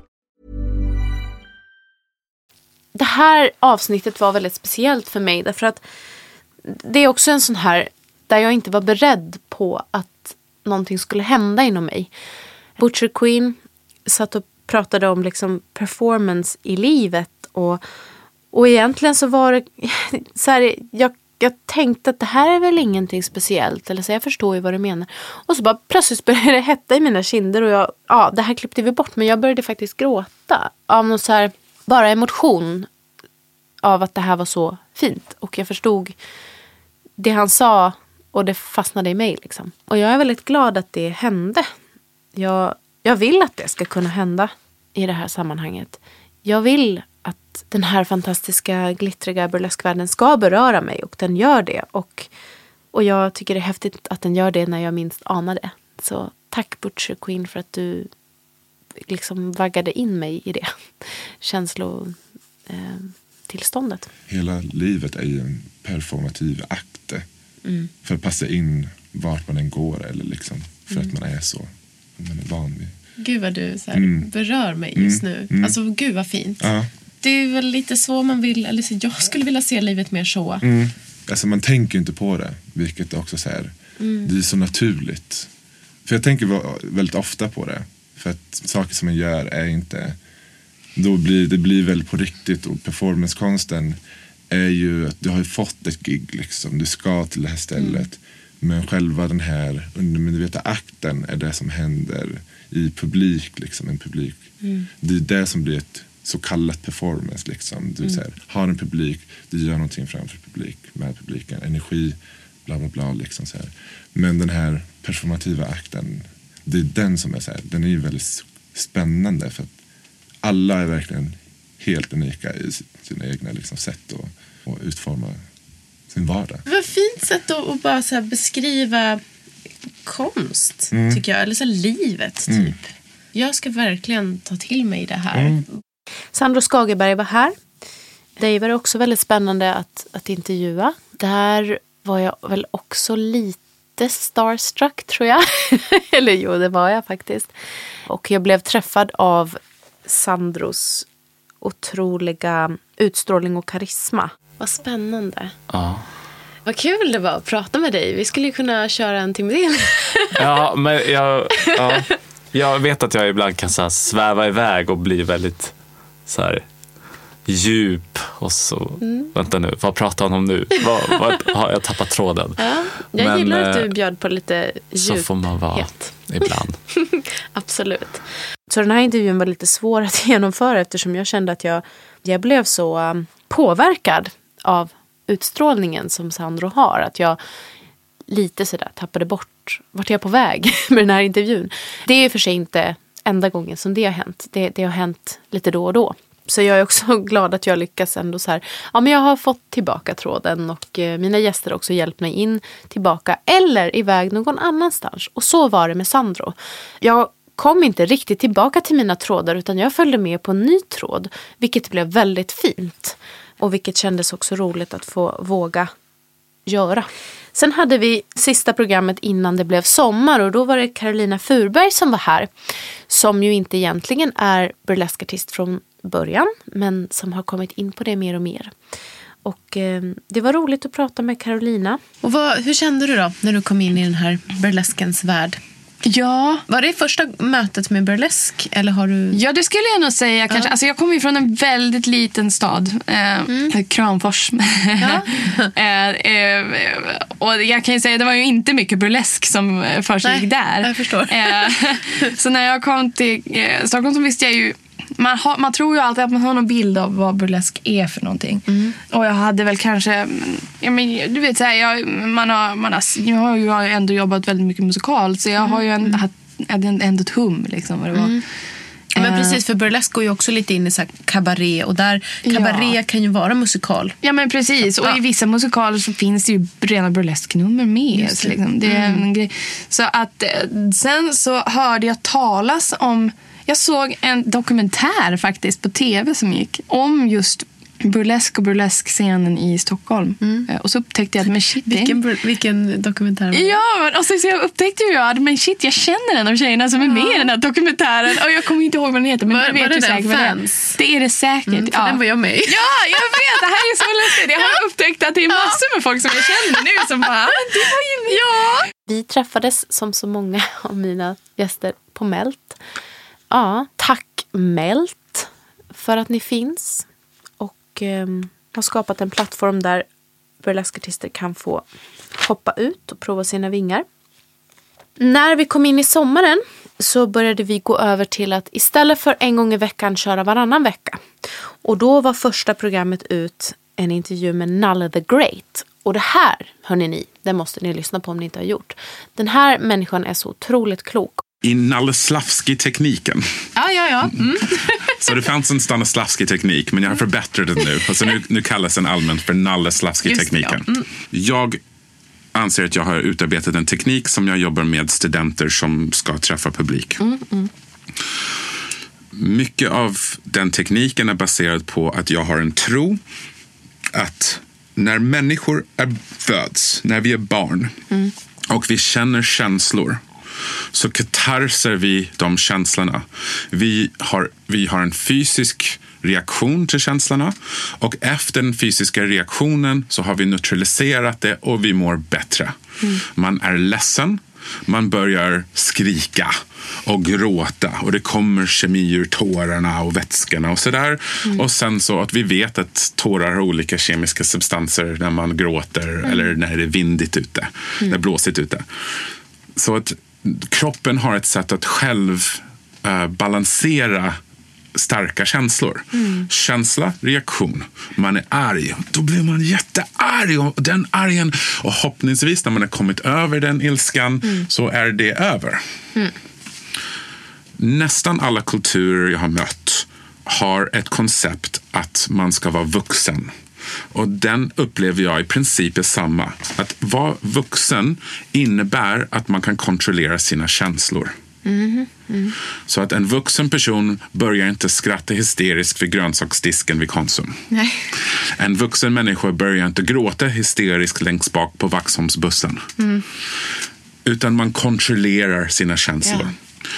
det här avsnittet var väldigt speciellt för mig därför att det är också en sån här där jag inte var beredd på att någonting skulle hända inom mig. Butcher Queen satt och pratade om liksom performance i livet och, och egentligen så var det så här, jag, jag tänkte att det här är väl ingenting speciellt eller så jag förstår ju vad du menar. Och så bara plötsligt började det hetta i mina kinder och jag, ja det här klippte vi bort men jag började faktiskt gråta av någon så här bara emotion av att det här var så fint. Och jag förstod det han sa och det fastnade i mig. Liksom. Och jag är väldigt glad att det hände. Jag, jag vill att det ska kunna hända i det här sammanhanget. Jag vill att den här fantastiska glittriga burleskvärlden ska beröra mig och den gör det. Och, och jag tycker det är häftigt att den gör det när jag minst anar det. Så tack Butcher Queen för att du liksom vaggade in mig i det <laughs> känslotillståndet. Hela livet är ju en performativ akt Mm. för att passa in vart man än går eller liksom för Mm. att man är så. Man är van vid. Gud vad du så här, Mm. berör mig just Mm, nu. mm. Alltså gud vad fint. Ja. Det är väl lite så man vill, eller så jag skulle vilja se livet mer så. Mm. Alltså man tänker inte på det, vilket också så här, Mm. det är så naturligt. För jag tänker väldigt ofta på det. För att saker som man gör är inte... Då blir det blir väldigt på riktigt och performancekonsten är ju att du har ju fått ett gig liksom. Du ska till det här stället. Men själva den här undermedvetna akten är det som händer i publik, liksom, en publik. Mm. Det är det som blir ett så kallat performance. Liksom. Du Mm. här, har en publik, du gör någonting framför publik, med publiken, energi, bla bla bla. Liksom, så här. Men den här performativa akten, det är den som är så här, den är ju väldigt spännande för att alla är verkligen helt unika i sina egna liksom, sätt att, att utforma sin vardag. Ett fint sätt att, att bara så här beskriva konst, Mm. tycker jag. Eller så livet, typ. Mm. Jag ska verkligen ta till mig det här. Mm. Sandro Skagerberg var här. Dig var det också väldigt spännande att, att intervjua. Där var jag väl också lite starstruck tror jag. <laughs> Eller jo, det var jag faktiskt. Och jag blev träffad av Sandros otroliga utstrålning och karisma. Vad spännande. Ja. Vad kul det var att prata med dig. Vi skulle ju kunna köra en timme till. <laughs> Ja, men jag, ja, jag vet att jag ibland kan så sväva iväg och bli väldigt så här djup och så, Mm. vänta nu, vad pratar han om nu? Vad, vad, <laughs> har jag tappat tråden? Ja, jag Men, gillar att eh, du bjöd på lite Så får man vara djuphet. ibland. <laughs> Absolut. Så den här intervjun var lite svår att <laughs> genomföra eftersom jag kände att jag, jag blev så um, påverkad av utstrålningen som Sandro har. Att jag lite sådär tappade bort vart jag är på väg med den här intervjun. Det är ju för sig inte enda gången som det har hänt. Det, det har hänt lite då och då. Så jag är också <laughs> glad att jag lyckas ändå så här. Ja, men jag har fått tillbaka tråden och eh, mina gäster har också hjälpt mig in tillbaka eller iväg någon annanstans. Och så var det med Sandro. Jag kom inte riktigt tillbaka till mina trådar utan jag följde med på en ny tråd. Vilket blev väldigt fint. Och vilket kändes också roligt att få våga göra. Sen hade vi sista programmet innan det blev sommar och då var det Carolina Furberg som var här. Som ju inte egentligen är burleskartist från början men som har kommit in på det mer och mer. Och eh, det var roligt att prata med Carolina. Och vad, hur kände du då när du kom in i den här burleskens värld? Ja. Var det första mötet med burlesk? Eller har du... Ja, det skulle jag nog säga. Kanske. Alltså, jag kommer ju från en väldigt liten stad. Eh, Kramfors. <laughs> eh, eh, och jag kan ju säga, det var ju inte mycket burlesk som eh, försiggick där. jag förstår. Eh, <laughs> så när jag kom till eh, Stockholm så visste jag ju man, har, man tror ju alltid att man har någon bild av vad burlesk är för någonting. Och jag hade väl kanske, mm, ja, men, du vet så här, jag, man har, man har, jag har ju ändå jobbat väldigt mycket musikalt så jag har ju en, haft, hade ändå ett hum liksom vad det var. Mm. Ja, men Eh, precis, för burlesk går ju också lite in i så kabaré och där kabaré Ja. kan ju vara musikal. Ja men precis. Och Ja. i vissa musikaler så finns det ju rena burlesknummer med. Just det. Liksom. det är Mm. en grej. Så att eh, sen så hörde jag talas om... Jag såg en dokumentär faktiskt på tv som gick om just burlesk och burleskscenen i Stockholm. Eh, Och så upptäckte jag att men shit, Vilken, vilken dokumentär var det? Ja, och så, så jag upptäckte ju att men shit, jag känner en av tjejerna som är med i den här dokumentären. Och jag kommer inte ihåg vad den heter, men Var- vet var det säkert vad det är. Fans? Det är det säkert. Mm, för ja. den var jag med. Ja, jag vet. Det här är så lustigt. Jag har upptäckt att det är massor med folk som jag känner nu som bara, "Ah, det var ju med. Ja. Vi träffades som så många av mina gäster på Melt. Ja, tack Melt för att ni finns och eh, har skapat en plattform där burleskartister kan få hoppa ut och prova sina vingar. När vi kom in i sommaren så började vi gå över till att istället för en gång i veckan köra varannan vecka. Och då var första programmet ut en intervju med Nalle the Great. Och det här, hörni ni, det måste ni lyssna på om ni inte har gjort. Den här människan är så otroligt klok. I Naleslavski-tekniken. Ja, ja, ja. Mm. <laughs> Så det fanns en Stanislavski-teknik, men jag har förbättrat den nu. Alltså nu, nu kallas den allmänt för det, ja. Mm. Jag anser att jag har utarbetat en teknik som jag jobbar med studenter som ska träffa publik. Mm, mm. Mycket av den tekniken är baserad på att jag har en tro att när människor är, föds, när vi är barn Mm. och vi känner känslor så katarser vi de känslorna. Vi har, vi har en fysisk reaktion till känslorna och efter den fysiska reaktionen så har vi neutraliserat det och vi mår bättre. Man är ledsen, Man börjar skrika och gråta och det kommer kemi ur tårarna och vätskorna och sådär. Och sen så att vi vet att tårar har olika kemiska substanser när man gråter eller när det är vindigt ute, när det är blåsigt ute. Så att kroppen har ett sätt att själv eh, balansera starka känslor. Känsla, reaktion. Man är arg, då blir man jättearg. Och den argen, och hoppningsvis när man har kommit över den ilskan så är det över. Nästan alla kulturer jag har mött har ett koncept att man ska vara vuxen. Och den upplever jag i princip är samma. Att vara vuxen innebär att man kan kontrollera sina känslor. Mhm. Så att en vuxen person börjar inte skratta hysteriskt vid grönsaksdisken vid Konsum. Nej. En vuxen människa börjar inte gråta hysteriskt längst bak på Vaxholmsbussen. Mm. Utan man kontrollerar sina känslor.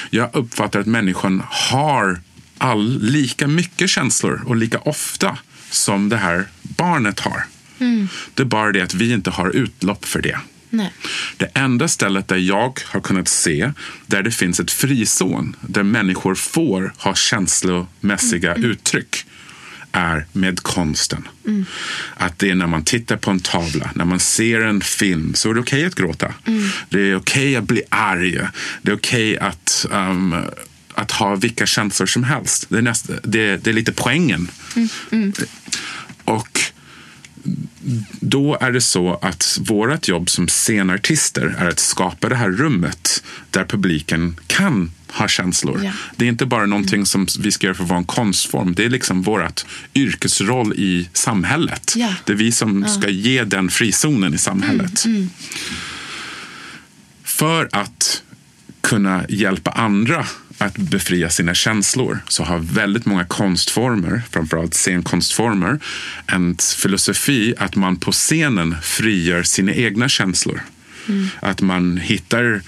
Jag uppfattar att människan har all, lika mycket känslor och lika ofta som det här barnet har. Mm. Det är bara det att vi inte har utlopp för det. Nej. Det enda stället där jag har kunnat se där det finns ett frizon där människor får ha känslomässiga uttryck är med konsten. Mm. Att det är när man tittar på en tavla, när man ser en film så är det okej att gråta. Mm. Det är okej att bli arg. Det är okej att, um, att ha vilka känslor som helst. Det är, näst, det, det är lite poängen. Mm. Mm. Och då är det så att vårt jobb som scenartister är att skapa det här rummet där publiken kan ha känslor. Ja. Det är inte bara någonting som vi ska göra för att vara en konstform. Det är liksom vårt yrkesroll i samhället. Ja. Det är vi som ska ge den frizonen i samhället. Mm. För att kunna hjälpa andra att befria sina känslor så har väldigt många konstformer, framförallt scenkonstformer, en filosofi att man på scenen frigör sina egna känslor. Mm. Att man hittar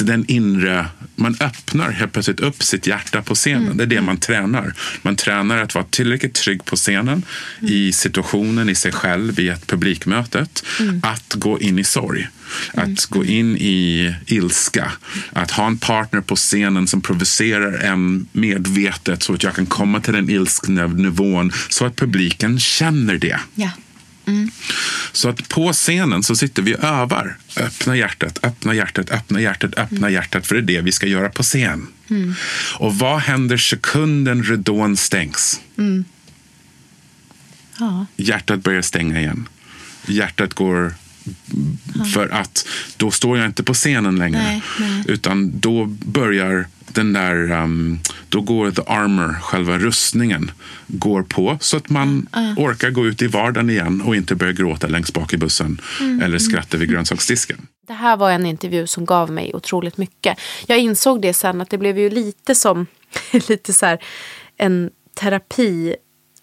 den inre... Man öppnar helt plötsligt upp sitt hjärta på scenen. Mm. Det är det man tränar. Man tränar att vara tillräckligt trygg på scenen, i situationen, i sig själv, i ett publikmötet. Mm. Att gå in i sorg. Att gå in i ilska. Att ha en partner på scenen som provocerar en medvetet så att jag kan komma till den ilskna nivån så att publiken känner det. Ja. Mm. Så att på scenen så sitter vi och övar. Öppna hjärtat, öppna hjärtat, öppna hjärtat, öppna hjärtat. För det är det vi ska göra på scen. Mm. Och vad händer sekunden ridån stängs? Mm. Ja. Hjärtat börjar stänga igen. Hjärtat går... För att då står jag inte på scenen längre. Nej, nej. Utan då börjar den där... Um, då går the armor, själva rustningen, går på så att man Ja. orkar gå ut i vardagen igen och inte börja gråta längst bak i bussen Mm, eller mm. skratta vid grönsaksdisken. Det här var en intervju som gav mig otroligt mycket. Jag insåg det sen att det blev ju lite som <laughs> lite så här, en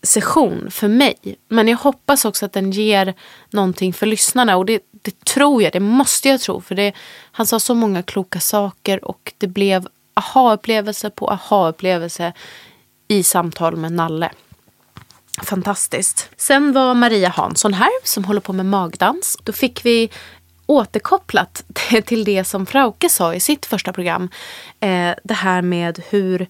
session för mig. Men jag hoppas också att den ger någonting för lyssnarna. Och det, det tror jag, det måste jag tro. För det, han sa så många kloka saker och det blev aha-upplevelse på aha-upplevelse i samtal med Nalle. Fantastiskt. Sen var Maria Hansson här som håller på med magdans. Då fick vi återkopplat <laughs> till det som Frauke sa i sitt första program. Eh, det här med hur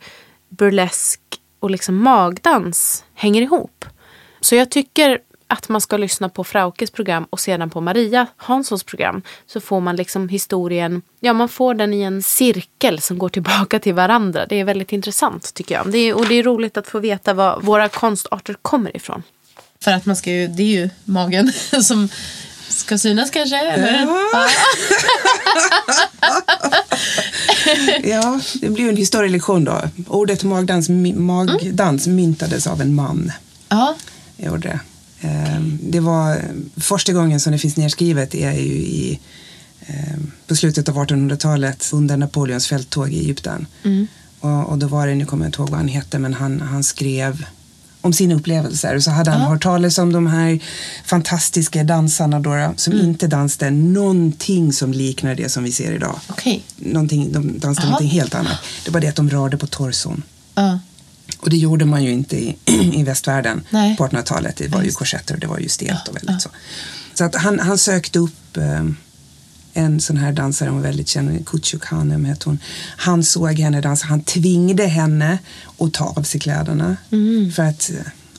burlesk och liksom magdans hänger ihop. Så jag tycker att man ska lyssna på Fraukes program och sedan på Maria Hanssons program. Så får man liksom historien, ja man får den i en cirkel som går tillbaka till varandra. Det är väldigt intressant tycker jag. Det är, och det är roligt att få veta var våra konstarter kommer ifrån. För att man ska ju, det är ju magen <laughs> som ska synas kanske? Ja. <laughs> ja, det blir ju en historielektion då. Ordet magdans, magdans myntades av en man. Ja. Gjorde det. Ehm, Det var första gången som det finns nedskrivet är ju i, ehm, på slutet av 1800-talet under Napoleons fälttåg i Egypten. Mm. Och, och då var det, nu kommer jag inte ihåg vad han hette, men han, han skrev om sina upplevelser. Och så hade han hört talas om de här fantastiska dansarna då, som inte dansade någonting som liknar det som vi ser idag. Någonting, de dansade Aha. någonting helt annat. Det var det att de rörde på torson. Ja. Och det gjorde man ju inte i, <clears throat> i västvärlden Nej. på 1800-talet. Det var ju korsetter och det var ju stelt och väldigt så. Så att han, han sökte upp eh, en sån här dansare, hon var väldigt känd, Kutchuk Hanem hette hon. Han såg henne dansa, han tvingade henne att ta av sig kläderna. För att,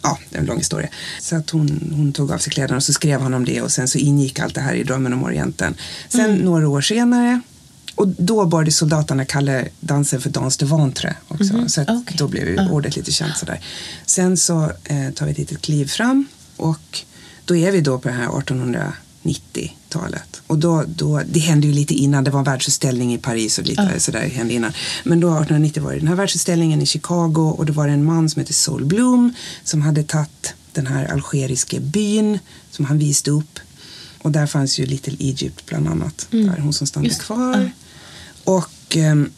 ja, det är en lång historia. Så att hon, hon tog av sig kläderna och så skrev han om det och sen så ingick allt det här i Drömmen om Orienten. Sen några år senare och då började soldaterna kalla dansen för dans de ventre också. Mhm, Så att då blev ju ordet lite känt sådär. Sen så eh, tar vi ett litet kliv fram och då är vi då på det här 1890-talet. Och då, då, det hände ju lite innan, det var en världsutställning i Paris och lite Ah. sådär hände innan. Men då 1890 var det den här världsutställningen i Chicago och då var det en man som hette Sol Bloom som hade tagit den här algeriska byn som han visade upp. Och där fanns ju Little Egypt bland annat. Mm. Där hon som stannade Just kvar. Och ehm,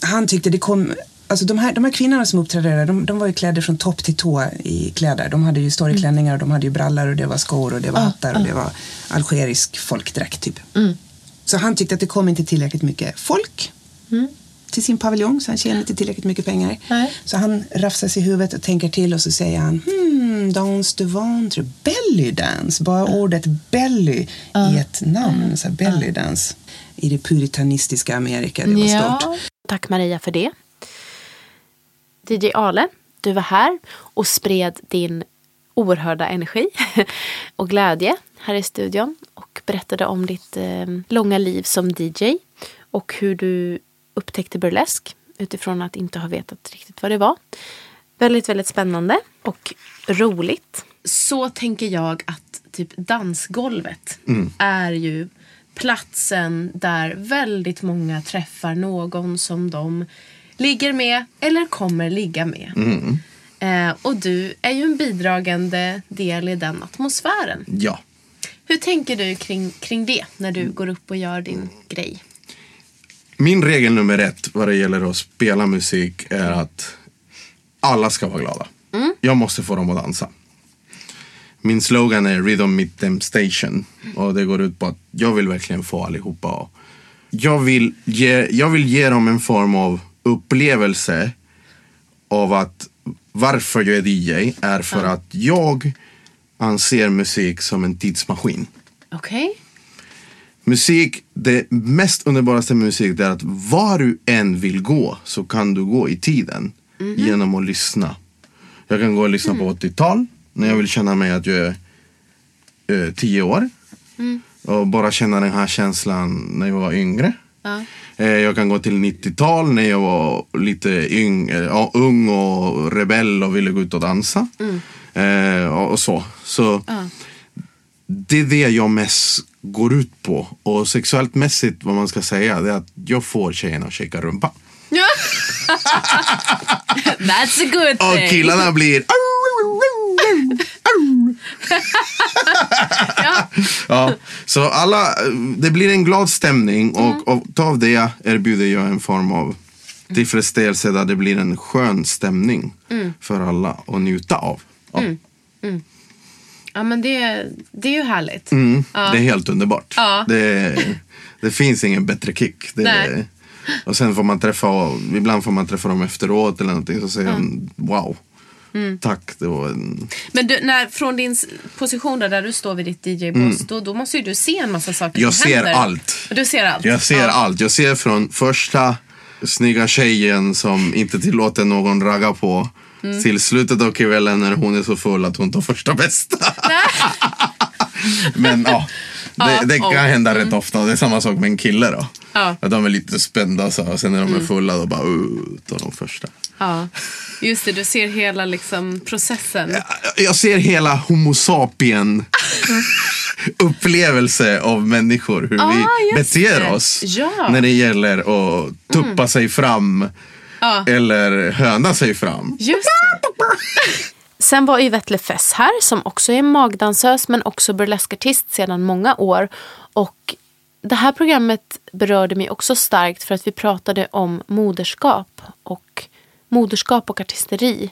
han tyckte det kom... Alltså de här, de här kvinnorna som uppträdde där, de, de var ju klädda från topp till tå i kläder. De hade ju stora klänningar och de hade ju brallor och det var skor och det var Ah, hattar och ah. det var algerisk folkdräkt typ. Mm. Så han tyckte att det kom inte tillräckligt mycket folk Mm. till sin paviljong så han tjänade inte tillräckligt mycket pengar. Så han rafsar sig i huvudet och tänker till och så säger han hmm, dans de ventre, belly dance. Bara ordet belly i ett namn, så här, belly dance. I det puritanistiska Amerika, det var stort. Tack Maria för det. DJ Ale, du var här och spred din oerhörda energi <laughs> och glädje här i studion och berättade om ditt eh, långa liv som DJ och hur du upptäckte burlesk utifrån att inte ha vetat riktigt vad det var. Väldigt, väldigt spännande och roligt. Så tänker jag att typ dansgolvet Mm. är ju platsen där väldigt många träffar någon som de ligger med eller kommer ligga med. Mm. Eh, och du är ju en bidragande del i den atmosfären. Ja. Hur tänker du kring, kring det när du går upp och gör din grej? Min regel nummer ett vad det gäller att spela musik är att alla ska vara glada. Mm. Jag måste få dem att dansa. Min slogan är Rhythm Meet Them Station. Och det går ut på att jag vill verkligen få allihopa att... Jag vill ge, jag vill ge dem en form av upplevelse av att varför jag är DJ är för att jag anser musik som en tidsmaskin. Okej? Musik, det mest underbaraste med musik är att var du än vill gå så kan du gå i tiden Mhm. genom att lyssna. Jag kan gå och lyssna på 80-tal när jag vill känna mig att jag är eh, 10 år Mm. och bara känna den här känslan när jag var yngre. Ja. Eh, Jag kan gå till 90-tal när jag var lite yng, ja, ung och rebell och ville gå ut och dansa. Mm. Eh, och, så. så Ja. det är det jag mest går ut på. Och sexuellt mässigt, vad man ska säga, det är att jag får tjejerna att shaka rumpa. <laughs> That's a good thing. Och killarna blir... ja, så alla, det blir en glad stämning och, och av det erbjuder jag en form av tillfredsställelse där det blir en skön stämning Mm. för alla att njuta av. Ja. Mm. Mm. Ja, men det, det är ju härligt. Mm, Ja. Det är helt underbart. Ja. Det, det finns ingen bättre kick. Det, Nej. och sen får man träffa, ibland får man träffa dem efteråt eller någonting så säger Ja. de wow, Mm. tack. Det var en... Men du, när, från din position där, där du står vid ditt DJ-bås, Mm. då, då måste ju du se en massa saker Jag som ser händer. allt. Du ser allt? Jag ser ja. allt. Jag ser från första snygga tjejen som inte tillåter någon ragga på Mm. till slutet av kvällen när hon är så full att hon tar första bästa. <laughs> Men ja, det, det kan hända rätt mm. ofta. Det är samma sak med en kille då. Att de är lite spända så, och sen när de är Mm. fulla då bara tar de första. Ja, just det. Du ser hela liksom, processen. Jag ser hela homo sapien <laughs> upplevelse av människor. Hur Ah, vi beter det. oss Ja. när det gäller att tuppa Mm. sig fram Ja. eller höna sig fram. Just. <laughs> <laughs> Sen var Yvette Lefess här som också är magdansös men också burleskartist sedan många år. Och det här programmet berörde mig också starkt för att vi pratade om moderskap och moderskap och artisteri.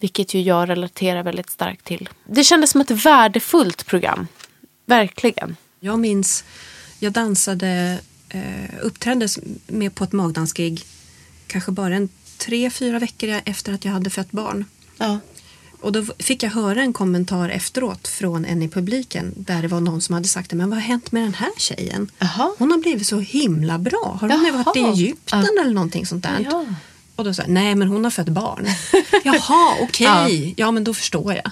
Vilket ju jag relaterar väldigt starkt till. Det kändes som ett värdefullt program. Verkligen. Jag minns, jag dansade, eh, uppträdde med på ett magdansgig kanske bara en tre, fyra veckor efter att jag hade fött barn. Ja. Och då fick jag höra en kommentar efteråt från en i publiken där det var någon som hade sagt men vad har hänt med den här tjejen? Hon har blivit så himla bra. Har hon Jaha. varit i Egypten eller någonting sånt där? Ja. Och då sa jag, nej men hon har fött barn. <laughs> Jaha, okej. Ja. men då förstår jag.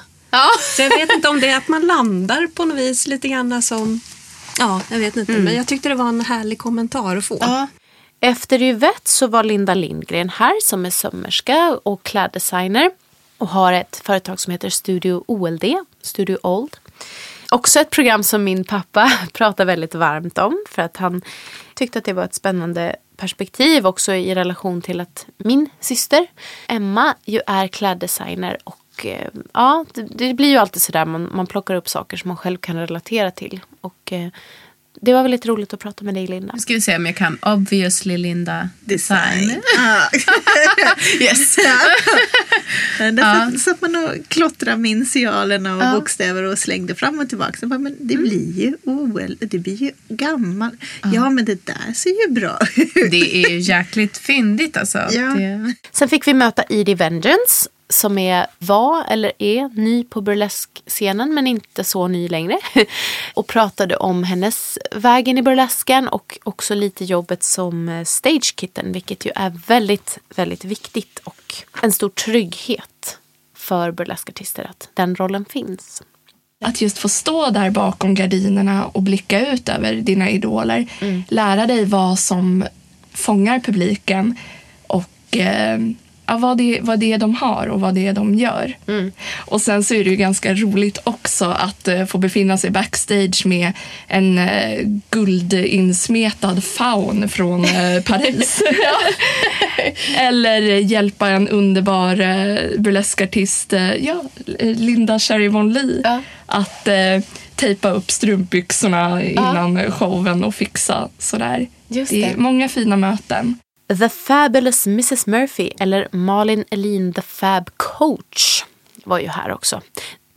Så jag vet inte om det är att man landar på något vis lite grann som, ja jag vet inte. Mm. Men jag tyckte det var en härlig kommentar att få. Efter Yvette så var Linda Lindgren här som är sömmerska och kläddesigner och har ett företag som heter Studio OLD, Studio Old. Också ett program som min pappa <laughs> pratar väldigt varmt om för att han tyckte att det var ett spännande perspektiv också i relation till att min syster Emma ju är kläddesigner och eh, ja, det, det blir ju alltid sådär man, man plockar upp saker som man själv kan relatera till och eh, det var väldigt roligt att prata med dig Linda. Nu ska vi se om jag kan obviously Linda design. <laughs> yes. <laughs> Ja, Därför satt man och klottrade med initialerna och Ja. bokstäver och slängde fram och tillbaka. Så bara, men det blir ju OL, det blir ju gammalt. Ja, men det där ser ju bra Det är ju jäkligt fyndigt alltså. Ja. Det... Sen fick vi möta Edie Vengeance som är, var eller är ny på burleskscenen men inte så ny längre. <laughs> Och pratade om hennes vägen i burlesken och också lite jobbet som eh, stagekitten vilket ju är väldigt, väldigt viktigt och en stor trygghet för burleskartister att den rollen finns. Att just få stå där bakom gardinerna och blicka ut över dina idoler. Lära dig vad som fångar publiken och eh, ja, vad, det, vad det är de har och vad det är de gör. Och sen så är det ju ganska roligt också att eh, få befinna sig backstage med en eh, guldinsmetad faun från eh, Paris. <laughs> Eller hjälpa en underbar eh, burleskartist, eh, ja, Linda Cherry Von Lee, att eh, tejpa upp strumpbyxorna innan showen och fixa sådär. Just det är det. många fina möten. The Fabulous Mrs Murphy eller Malin Elin The Fab Coach var ju här också.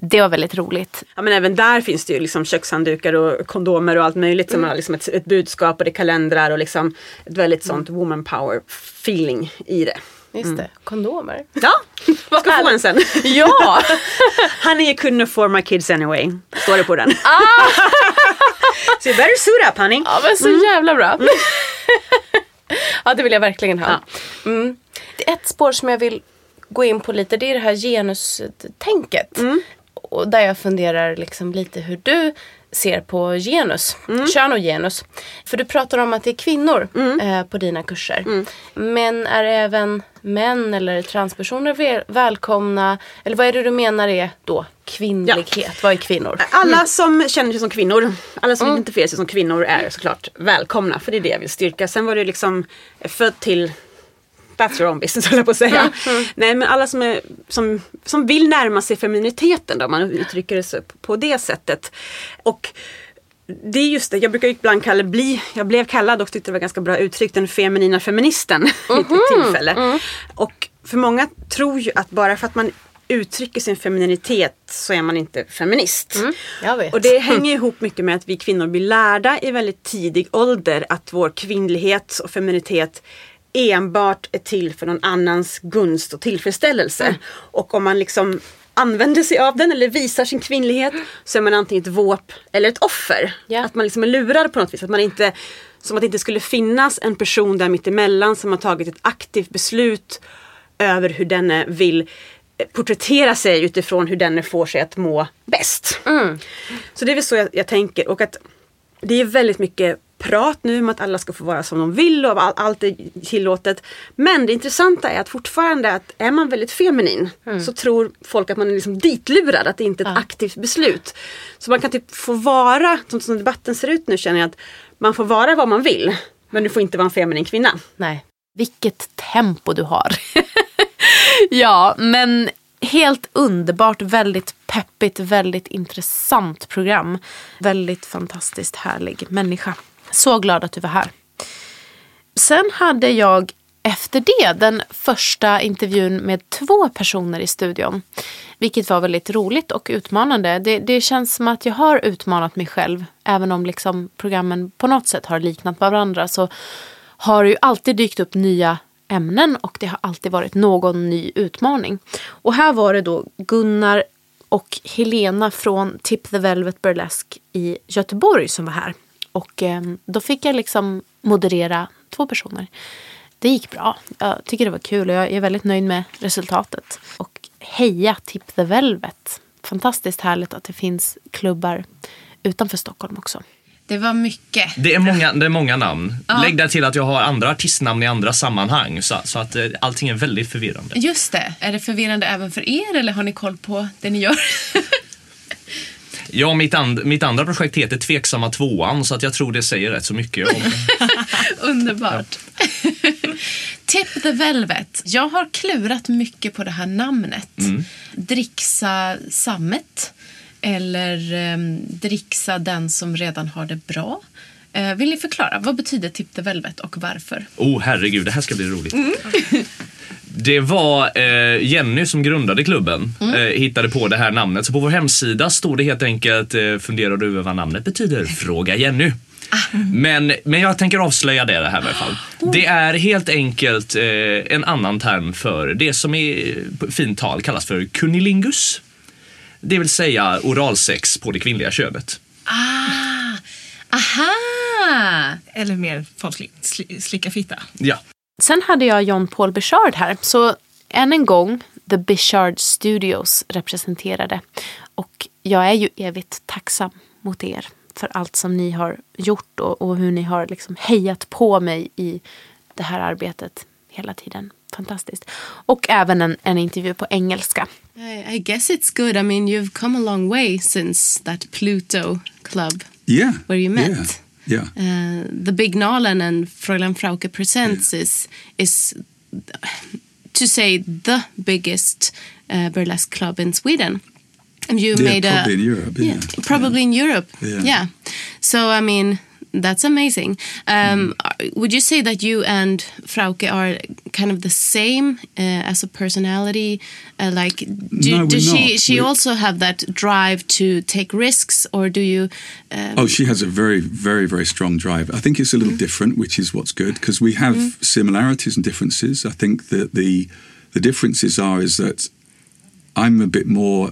Det var väldigt roligt. Ja, men även där finns det ju liksom kökshanddukar och kondomer och allt möjligt som har liksom ett, ett budskap och det är kalendrar och liksom ett väldigt sånt woman power feeling i det. Just det, kondomer. Ja, <laughs> ska få en sen. <laughs> Ja! honey you couldn't afford my kids anyway, står det på den. <laughs> so you better suit up honey. Ja men så Mm. jävla bra. Ja det vill jag verkligen ha. Mm. Det är ett spår som jag vill gå in på lite det är det här genustänket. Och där jag funderar liksom lite hur du ser på genus, kön och genus. För du pratar om att det är kvinnor eh, på dina kurser. Men är även män eller transpersoner väl- välkomna? Eller vad är det du menar är då kvinnlighet? Vad är kvinnor? Alla som känner sig som kvinnor, alla som identifierar sig som kvinnor är såklart välkomna. För det är det jag vill styrka. Sen var det liksom född till That's your own business höll jag på att säga. Nej men alla som, är, som, som vill närma sig femininiteten då, om man uttrycker det så, på det sättet. Och det är just det, jag brukar ibland kalla bli, jag blev kallad och tyckte det var ganska bra uttryckt, den feminina feministen <laughs> vid ett tillfälle. Och för många tror ju att bara för att man uttrycker sin femininitet så är man inte feminist. vet. Och det hänger ihop mycket med att vi kvinnor blir lärda i väldigt tidig ålder att vår kvinnlighet och feminitet enbart är till för någon annans gunst och tillfredsställelse. Och om man liksom använder sig av den eller visar sin kvinnlighet så är man antingen ett våp eller ett offer. Att man liksom är lurad på något vis. Att man inte, som att det inte skulle finnas en person där mittemellan som har tagit ett aktivt beslut över hur denne vill eh, porträttera sig utifrån hur denne får sig att må bäst. Så det är väl så jag, jag tänker. Och att det är väldigt mycket prat nu om att alla ska få vara som de vill och all, allt är tillåtet. Men det intressanta är att fortfarande att är man väldigt feminin så tror folk att man är liksom ditlurad, att det inte är ett aktivt beslut. Så man kan typ få vara, som, som debatten ser ut nu känner jag att man får vara vad man vill. Men du får inte vara en feminin kvinna. Nej. Vilket tempo du har. <laughs> ja, men helt underbart, väldigt peppigt, väldigt intressant program. Väldigt fantastiskt härlig människa. Så glad att du var här. Sen hade jag efter det den första intervjun med två personer i studion. Vilket var väldigt roligt och utmanande. Det, det känns som att jag har utmanat mig själv. Även om liksom programmen på något sätt har liknat varandra så har det ju alltid dykt upp nya ämnen och det har alltid varit någon ny utmaning. Och här var det då Gunnar och Helena från Tip the Velvet Burlesque i Göteborg som var här. Och eh, då fick jag liksom moderera två personer. Det gick bra. Jag tycker det var kul och jag är väldigt nöjd med resultatet. Och heja Tip the Velvet. Fantastiskt härligt att det finns klubbar utanför Stockholm också. Det var mycket. Det är många, det är många namn. Ja. Lägg där till att jag har andra artistnamn i andra sammanhang. Så, så att eh, allting är väldigt förvirrande. Just det. Är det förvirrande även för er eller har ni koll på det ni gör? <laughs> Ja, mitt, and, mitt andra projekt heter Tveksamma tvåan så att jag tror det säger rätt så mycket om <laughs> Underbart. Tip the Velvet. Jag har klurat mycket på det här namnet. Mm. Dricksa sammet. Eller um, dricksa den som redan har det bra. Eh, vill ni förklara? Vad betyder Tip the Velvet och varför? Oh herregud, det här ska bli roligt. Mm. Det var eh, Jenny som grundade klubben, Mm. eh, hittade på det här namnet. Så på vår hemsida står det helt enkelt, eh, funderar du över vad namnet betyder? Fråga Jenny. Ah. Men, men jag tänker avslöja det, det här i alla fall. Det är helt enkelt eh, en annan term för det som i fint tal kallas för kunilingus. Det vill säga oralsex på det kvinnliga könet. Ah, aha! Eller mer folkligt, sli, slicka fitta. Ja. Sen hade jag John Paul Bichard här. Så än en gång, The Bichard Studios representerade. Och jag är ju evigt tacksam mot er för allt som ni har gjort och, och hur ni har liksom hejat på mig i det här arbetet hela tiden. Fantastiskt. Och även en, en intervju på engelska. I, I guess it's good. I mean, you've come a long way since that Pluto club Yeah. where you met. Yeah. Yeah. Uh, the Big Nalen and Fräulein Frauke Presents is, is, to say, the biggest uh, burlesque club in Sweden. And you Yeah, made probably a in Europe, yeah. probably in Europe. Yeah. So I mean, that's amazing. Um, are- Would you say that you and Frauke are kind of the same uh, as a personality? Uh, like, do, No, does she not. she We- also have that drive to take risks, or do you? Um, Oh, she has a very, very, very strong drive. I think it's a little different, which is what's good because we have similarities and differences. I think that the the differences are is that I'm a bit more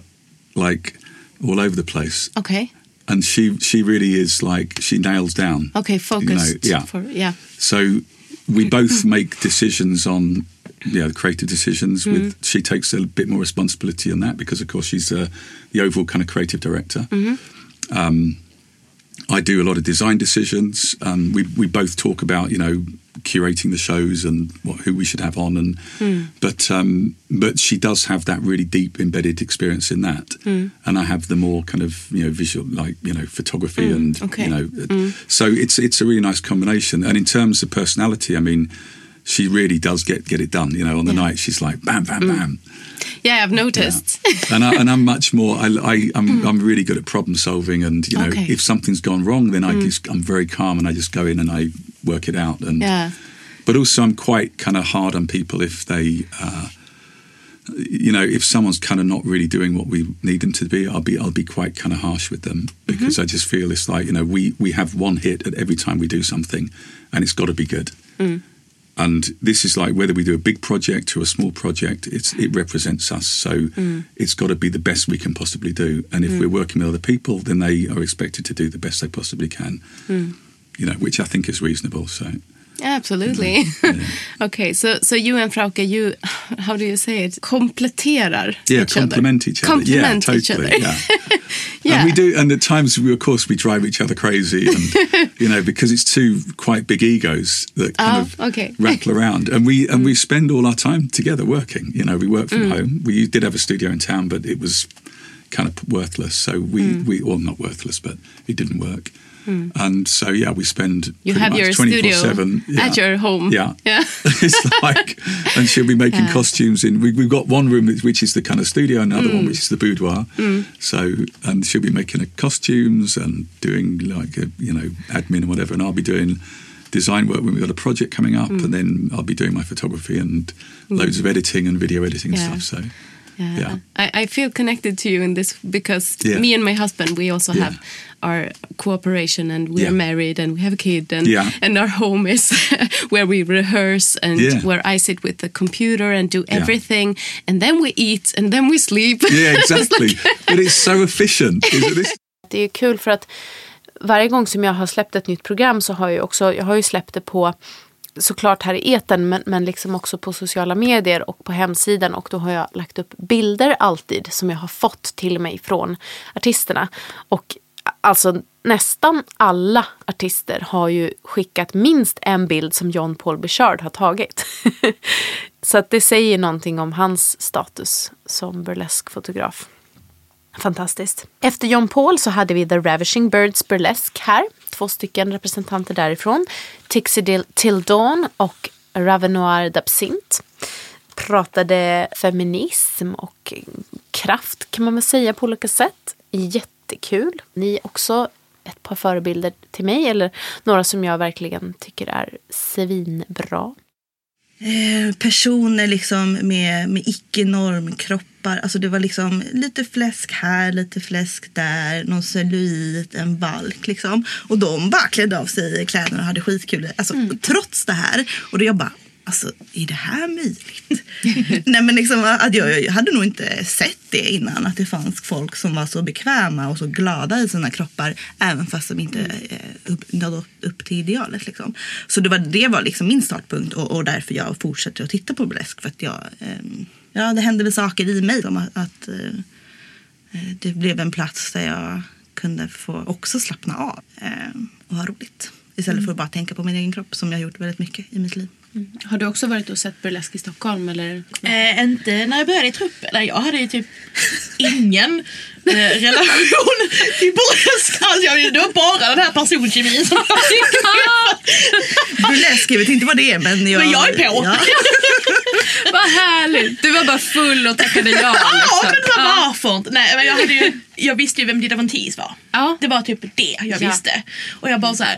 like all over the place, okay. And she she really is like she nails down. Okay, focused. yeah. For, yeah. So we both <laughs> make decisions on yeah creative decisions. With Mhm. she takes a bit more responsibility on that because of course she's uh, the overall kind of creative director. Mhm. Um, I do a lot of design decisions. Um, we we both talk about you know curating the shows and what who we should have on and Mm. but um, but she does have that really deep embedded experience in that, Mm. and I have the more kind of you know visual like you know photography Mm, and okay. you know Mm. so it's it's a really nice combination. And in terms of personality, I mean, she really does get get it done. You know, on the night she's like bam bam Mm. bam, Yeah, I've noticed. and I, and I'm much more. I, I I'm I'm really good at problem solving, and you know, Okay. if something's gone wrong, then I Mm. just I'm very calm and I just go in and I work it out. And Yeah. but also I'm quite kind of hard on people if they. Uh, you know, if someone's kind of not really doing what we need them to be, I'll be I'll be quite kind of harsh with them because I just feel it's like you know we we have one hit at every time we do something, and it's got to be good. Mm. And this is like whether we do a big project or a small project, it's it represents us. So Mm. it's got to be the best we can possibly do. And if Mm. we're working with other people, then they are expected to do the best they possibly can. Mm. You know, which I think is reasonable. So Absolutely. <laughs> okay, so so you and Frauke, you, <sighs> how do you say it? Kompletterar yeah, each complement other. each other. Complement yeah, each totally. other. Yeah. <laughs> Yeah. And we do, and at times, we, of course, we drive each other crazy, and <laughs> you know, because it's two quite big egos that kind Oh, of okay. rattle around, and we and we spend all our time together working. You know, we work from Mm. home. We did have a studio in town, but it was kind of worthless. So we Mm. we well, not worthless, but it didn't work. Mm. And so yeah, we spend You have your 24 studio 7 at your home. Yeah. <laughs> Yeah. <laughs> it's like, and she'll be making Yeah. costumes in. We, we've got one room which- is the kind of studio, another Mm. one which is the boudoir. Mm. So, and she'll be making costumes and doing like a, you know admin and whatever, and I'll be doing design work when we've got a project coming up, Mm. and then I'll be doing my photography and loads of editing and video editing Yeah. and stuff. So, Yeah. Yeah. I, I feel connected to you in this because Yeah. me and my husband we also Yeah. have our cooperation and we're Yeah. married and we have a kid and Yeah. and our home is <laughs> where we rehearse and Yeah. where I sit with the computer and do Yeah. everything and then we eat and then we sleep. <laughs> Yeah, exactly. but it's so efficient. Isn't it? Det är kul för att varje gång som jag har släppt ett nytt program så har jag också, jag har ju släppt det på såklart här i eten men, men liksom också på sociala medier och på hemsidan och då har jag lagt upp bilder alltid som jag har fått till mig från artisterna. Och alltså nästan alla artister har ju skickat minst en bild som John Paul Bichard har tagit. <laughs> så att det säger någonting om hans status som burleskfotograf. Fantastiskt. Efter John Paul så hade vi The Ravishing Birds Burlesque här. Två stycken representanter därifrån. Tixie Till Dawn och Ravenoir Dapsint Pratade feminism och kraft kan man väl säga på olika sätt. Jättekul. Ni är också ett par förebilder till mig. Eller några som jag verkligen tycker är svinbra. Eh, personer liksom med, med icke-normkroppar. Alltså det var liksom lite fläsk här, lite fläsk där, någon cellulit, en balk liksom. Och de bara klädde av sig kläderna och hade skitkul. Alltså trots det här. Och då jag bara, alltså är det här möjligt? <laughs> Nej men liksom att jag, jag hade nog inte sett det innan. Att det fanns folk som var så bekväma och så glada i sina kroppar. Även fast de inte eh, upp, nådde upp, till idealet. Liksom. Så det var, det var liksom min startpunkt och, och därför jag fortsätter att titta på burlesk. För att jag, ehm, ja, det hände väl saker i mig om att, att eh, eh, det blev en plats där jag kunde få också slappna av eh, och ha roligt. Istället för att bara tänka på min egen kropp som jag har gjort väldigt mycket i mitt liv. Har du också varit och sett burlesk i Stockholm? Eller? Eh, inte när jag började i truppen. Jag hade ju typ ingen eh, relation <laughs> till burlesk. Alltså, jag, det var bara den här personkemin som jag tyckte <laughs> Burlesk, jag vet inte vad det är men jag... Men jag är på. Ja. <laughs> Vad härligt! Du var bara full och tackade ja. Ja, Liksom. men det var varför inte? Nej, men jag, hade ju, jag visste ju vem Dida Von Teese var. Det var typ det jag Ja. visste. Och jag bara så här.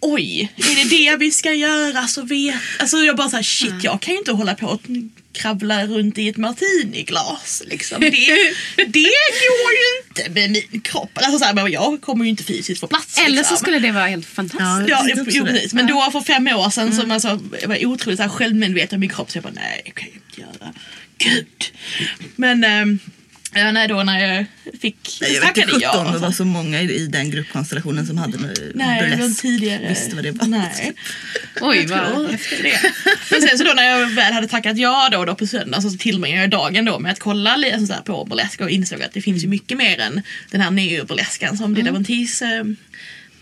Oj, är det det vi ska göra? Så vet... Alltså jag bara så här, shit, jag kan ju inte hålla på och kravla runt i ett martiniglas. Liksom. Det, det går ju inte med min kropp. Alltså, så här, men jag kommer ju inte fysiskt få plats. Eller liksom. så skulle det vara helt fantastiskt. Ja, jo, jo, precis. Men då för fem år sedan som alltså, jag var otroligt så här, självmedveten om min kropp så jag bara nej, det kan jag inte göra. Gud. Men ehm, ja, nej, då när jag fick Nej, jag vet inte tackade sjutton ja. det var så många i, i den gruppkonstellationen som hade Nej, burlesk. tidigare. Visste <laughs> vad det var. Nej. Oj, Jag vad häftigt. det. Men sen så då när jag väl hade tackat ja då, då på söndag så tillbringade jag dagen då med att kolla lite så här på burlesk och insåg att det finns ju mycket mer än den här neo-burleskan som Dida Von Teese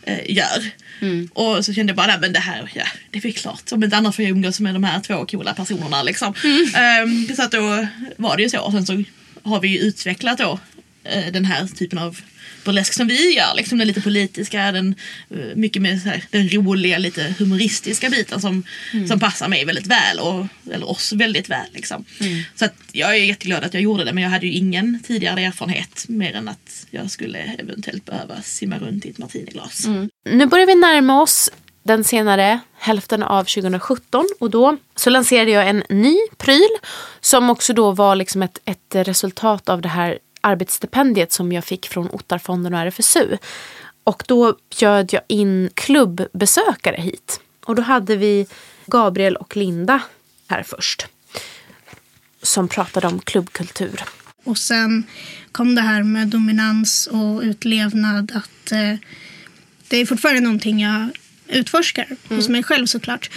eh, eh, gör. Och så kände jag bara, men det här, ja, det är klart. Om inte annat får jag umgås med de här två coola personerna liksom. Ehm, så att då var det ju så. Och sen så har vi ju utvecklat då eh, den här typen av burlesk som vi gör. Liksom den lite politiska, den, eh, mycket så här, den roliga, lite humoristiska biten som, som passar mig väldigt väl och eller oss väldigt väl. Liksom. Så att jag är jätteglad att jag gjorde det men jag hade ju ingen tidigare erfarenhet mer än att jag skulle eventuellt behöva simma runt i ett martiniglas. Nu börjar vi närma oss den senare hälften av 2017 och då så lanserade jag en ny pryl som också då var liksom ett, ett resultat av det här arbetsstipendiet som jag fick från Ottarfonden och RFSU. Och då bjöd jag in klubbbesökare hit. Och då hade vi Gabriel och Linda här först. Som pratade om klubbkultur. Och sen kom det här med dominans och utlevnad. att eh, Det är fortfarande någonting jag utforskar hos mig själv såklart.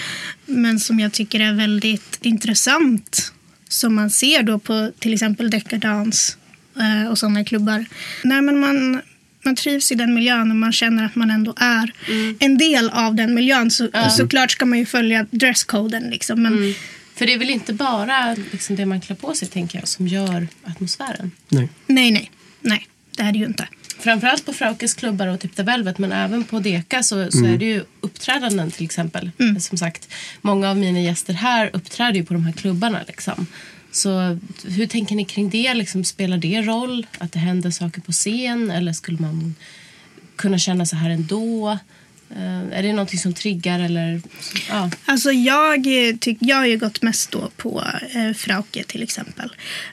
Men som jag tycker är väldigt intressant. Som man ser då på till exempel Decadans eh, och sådana klubbar. Nej, men man, man trivs i den miljön och man känner att man ändå är en del av den miljön. Så, Ja. Såklart ska man ju följa dresskoden. Liksom, men, För det är väl inte bara liksom det man klär på sig tänker jag som gör atmosfären? Nej, nej. Nej, det är det ju inte. Framförallt på Fraukes klubbar och typ The Velvet men även på Deka så, så Mm. är det ju uppträdanden till exempel. Som sagt, många av mina gäster här uppträder ju på de här klubbarna. Liksom. Så hur tänker ni kring det? Liksom, spelar det roll att det händer saker på scen eller skulle man kunna känna så här ändå? Eh, är det någonting som triggar eller? Ja. Alltså jag, eh, tyck, jag har ju gått mest då på eh, Frauke till exempel.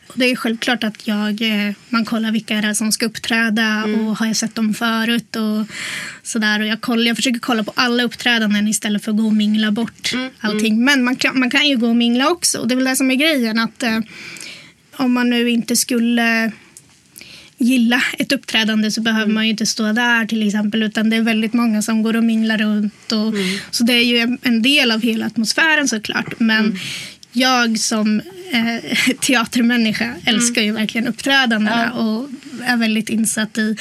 Och det är självklart att jag, eh, man kollar vilka är det som ska uppträda Mm. och har jag sett dem förut och sådär. Och jag, kollar, jag försöker kolla på alla uppträdanden istället för att gå och mingla bort Mm. allting. Men man kan, man kan ju gå och mingla också. Och det är väl det som är grejen. att eh, Om man nu inte skulle gilla ett uppträdande så behöver man ju inte stå där till exempel utan det är väldigt många som går och minglar runt. Och, Så det är ju en, en del av hela atmosfären såklart. Men jag som eh, <laughs> teatermänniska älskar ju verkligen uppträdandena och är väldigt insatt i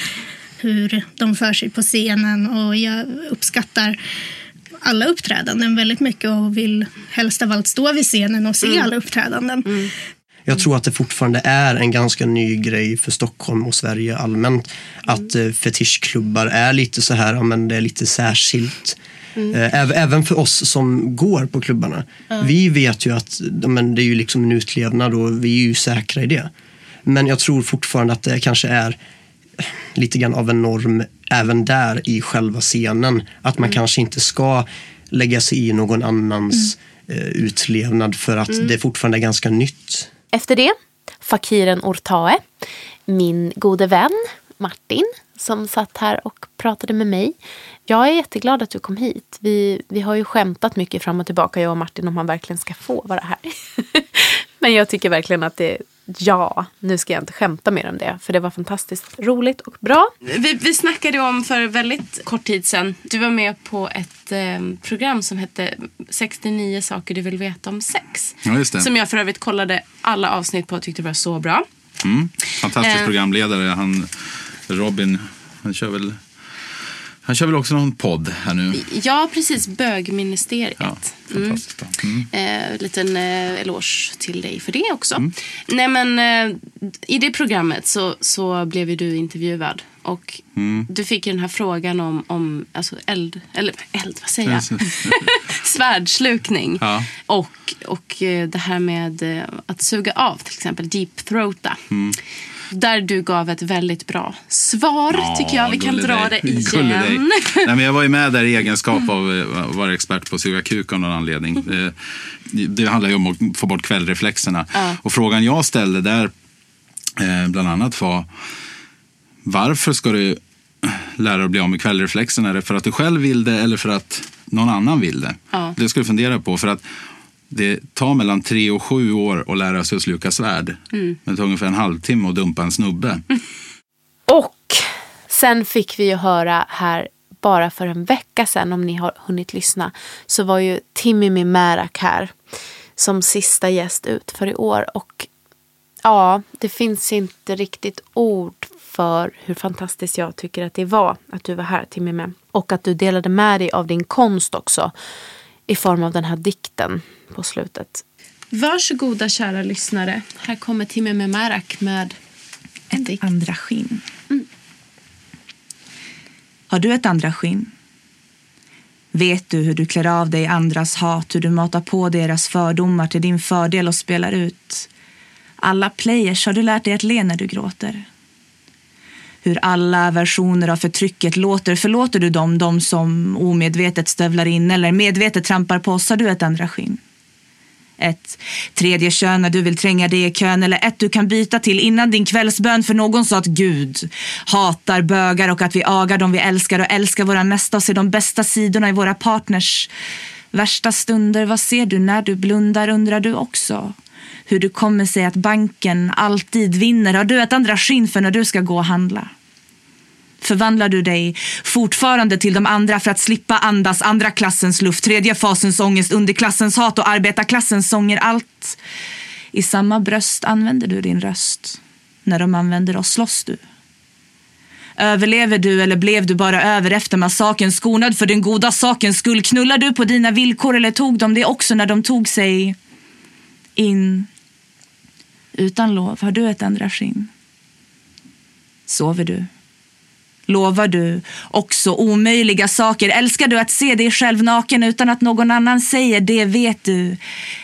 hur de för sig på scenen och jag uppskattar alla uppträdanden väldigt mycket och vill helst av allt stå vid scenen och se Mm. alla uppträdanden. Jag tror att det fortfarande är en ganska ny grej för Stockholm och Sverige allmänt. Att eh, fetischklubbar är lite så här, men det är lite särskilt. Mm. Eh, äv- Även för oss som går på klubbarna. Ja. Vi vet ju att men det är ju liksom en utlevnad och vi är ju säkra i det. Men jag tror fortfarande att det kanske är lite grann av en norm även där i själva scenen. Att man kanske inte ska lägga sig i någon annans eh, utlevnad för att Mm. det fortfarande är ganska nytt. Efter det, Fakiren Ortae, min gode vän Martin som satt här och pratade med mig. Jag är jätteglad att du kom hit. Vi, vi har ju skämtat mycket fram och tillbaka, jag och Martin, om han verkligen ska få vara här. <laughs> Men jag tycker verkligen att det, ja, nu ska jag inte skämta mer om det, för det var fantastiskt roligt och bra. Vi, vi snackade om för väldigt kort tid sedan. Du var med på ett eh, program som hette 69 saker du vill veta om sex. Ja, just det. Som jag för övrigt kollade alla avsnitt på och tyckte var så bra. Mm. Fantastisk Eh. programledare. Han, Robin, han kör väl han kör väl också någon podd här nu. Ja, precis. Bögministeriet. Ja, Mm. fantastiskt bra. Mm. Eh, liten eh, eloge till dig för det också. Nej, men eh, I det programmet så, så blev ju du intervjuad. Och Mm. du fick ju den här frågan om, om alltså eld, eller eld, vad säger jag? <laughs> Svärdslukning. Ja. Och, och eh, det här med eh, att suga av, till exempel deep throata. Mm. Där du gav ett väldigt bra svar, Ja, tycker jag. Vi kan dra dig. det <laughs> Gulle dig. igen. Nej, men jag var ju med där i egenskap av eh, att vara expert på att suga kuk av någon anledning. Det, <laughs> det handlar ju om att få bort kvällreflexerna. Ja. Och frågan jag ställde där eh, bland annat var varför ska du lära dig att bli av med kvällreflexerna? Är det för att du själv vill det eller för att någon annan vill det? Ja. Det ska du fundera på. För att det tar mellan tre och sju år att lära sig att sluka svärd. Mm. Men det tar ungefär en halvtimme att dumpa en snubbe. <laughs> Och sen fick vi ju höra här bara för en vecka sedan, om ni har hunnit lyssna, så var ju Timmy Mimärak här som sista gäst ut för i år. Och ja, det finns inte riktigt ord för hur fantastiskt jag tycker att det var att du var här Timmy med. Och att du delade med dig av din konst också i form av den här dikten på slutet. Varsågoda kära lyssnare. Här kommer Timmy Memärak med ett andra skinn. Har du ett andra skinn? Vet du hur du klär av dig andras hat, hur du matar på deras fördomar till din fördel och spelar ut? Alla players har du lärt dig att le när du gråter. Hur alla versioner av förtrycket låter, förlåter du dem, de som omedvetet stövlar in eller medvetet trampar på oss, har du ett andra skinn? Ett tredje kön när du vill tränga dig i kön eller ett du kan byta till innan din kvällsbön för någon sa att Gud hatar bögar och att vi agar dem vi älskar och älskar våra nästa och ser de bästa sidorna i våra partners värsta stunder. Vad ser du när du blundar undrar du också. Hur du kommer sig att banken alltid vinner. Har du ett andra skinn för när du ska gå och handla? Förvandlar du dig fortfarande till de andra för att slippa andas andra klassens luft, tredje fasens ångest, underklassens hat och arbetarklassens sånger? Allt i samma bröst använder du din röst. När de använder oss slåss du. Överlever du eller blev du bara över efter massakern skonad för den goda sakens skull? Knullar du på dina villkor eller tog de det också när de tog sig in? Utan lov har du ett andra skinn. Sover du? Lovar du också omöjliga saker? Älskar du att se dig själv naken utan att någon annan säger det vet du?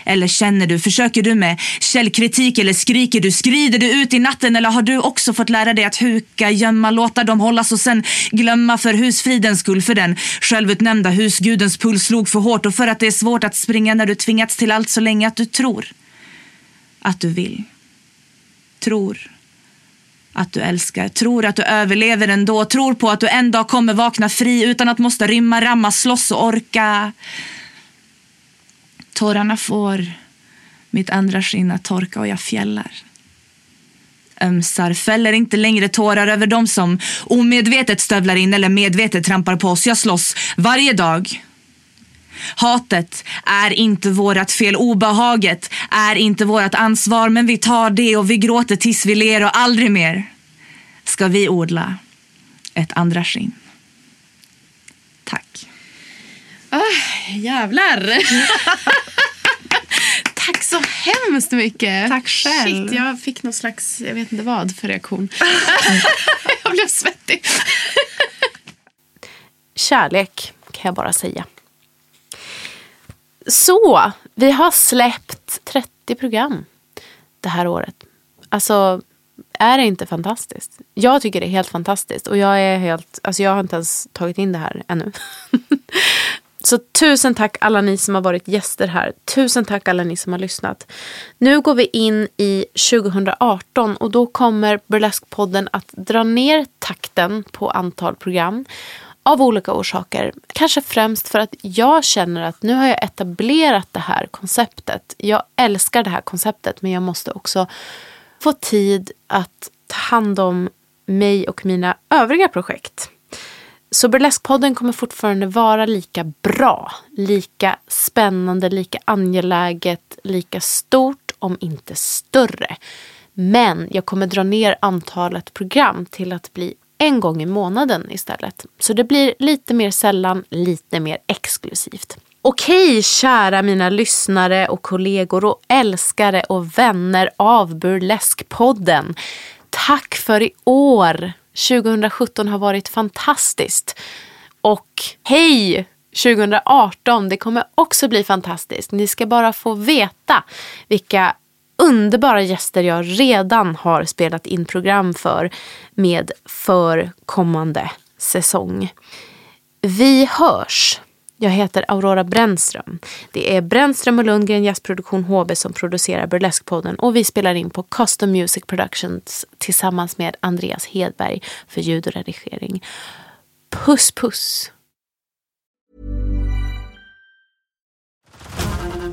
Eller känner du? Försöker du med källkritik eller skriker du? Skrider du ut i natten eller har du också fått lära dig att huka, gömma, låta dem hållas och sen glömma för husfridens skull för den självutnämnda husgudens puls slog för hårt och för att det är svårt att springa när du tvingats till allt så länge att du tror att du vill. Tror att du älskar, tror att du överlever ändå, tror på att du en dag kommer vakna fri utan att måste rymma, ramma, slåss och orka. Tårarna får mitt andra skinn att torka och jag fjällar. Ömsar, fäller inte längre tårar över dem som omedvetet stövlar in eller medvetet trampar på oss. Jag slåss varje dag. Hatet är inte vårt fel. Obehaget är inte vårt ansvar. Men vi tar det och vi gråter tills vi ler och aldrig mer ska vi odla ett andra skinn. Tack. Ah, jävlar. <laughs> Tack så hemskt mycket. Tack själv. Shit, jag fick någon slags, jag vet inte vad för reaktion. <laughs> jag blev svettig. Kärlek kan jag bara säga. Så, vi har släppt 30 program det här året. Alltså, är det inte fantastiskt? Jag tycker det är helt fantastiskt och jag är helt, alltså jag har inte ens tagit in det här ännu. <laughs> Så tusen tack alla ni som har varit gäster här. Tusen tack alla ni som har lyssnat. Nu går vi in i 2018 och då kommer Burlesque-podden att dra ner takten på antal program av olika orsaker. Kanske främst för att jag känner att nu har jag etablerat det här konceptet. Jag älskar det här konceptet men jag måste också få tid att ta hand om mig och mina övriga projekt. Så Burlesque-podden kommer fortfarande vara lika bra, lika spännande, lika angeläget, lika stort, om inte större. Men jag kommer dra ner antalet program till att bli en gång i månaden istället. Så det blir lite mer sällan, lite mer exklusivt. Okej, kära mina lyssnare och kollegor och älskare och vänner av Burleskpodden. Tack för i år! 2017 har varit fantastiskt. Och hej 2018, det kommer också bli fantastiskt. Ni ska bara få veta vilka underbara gäster jag redan har spelat in program för med för kommande säsong. Vi hörs! Jag heter Aurora Brännström. Det är Brännström och Lundgren Jazzproduktion HB som producerar Burlesque-podden och vi spelar in på Custom Music Productions tillsammans med Andreas Hedberg för ljud och redigering. Puss puss!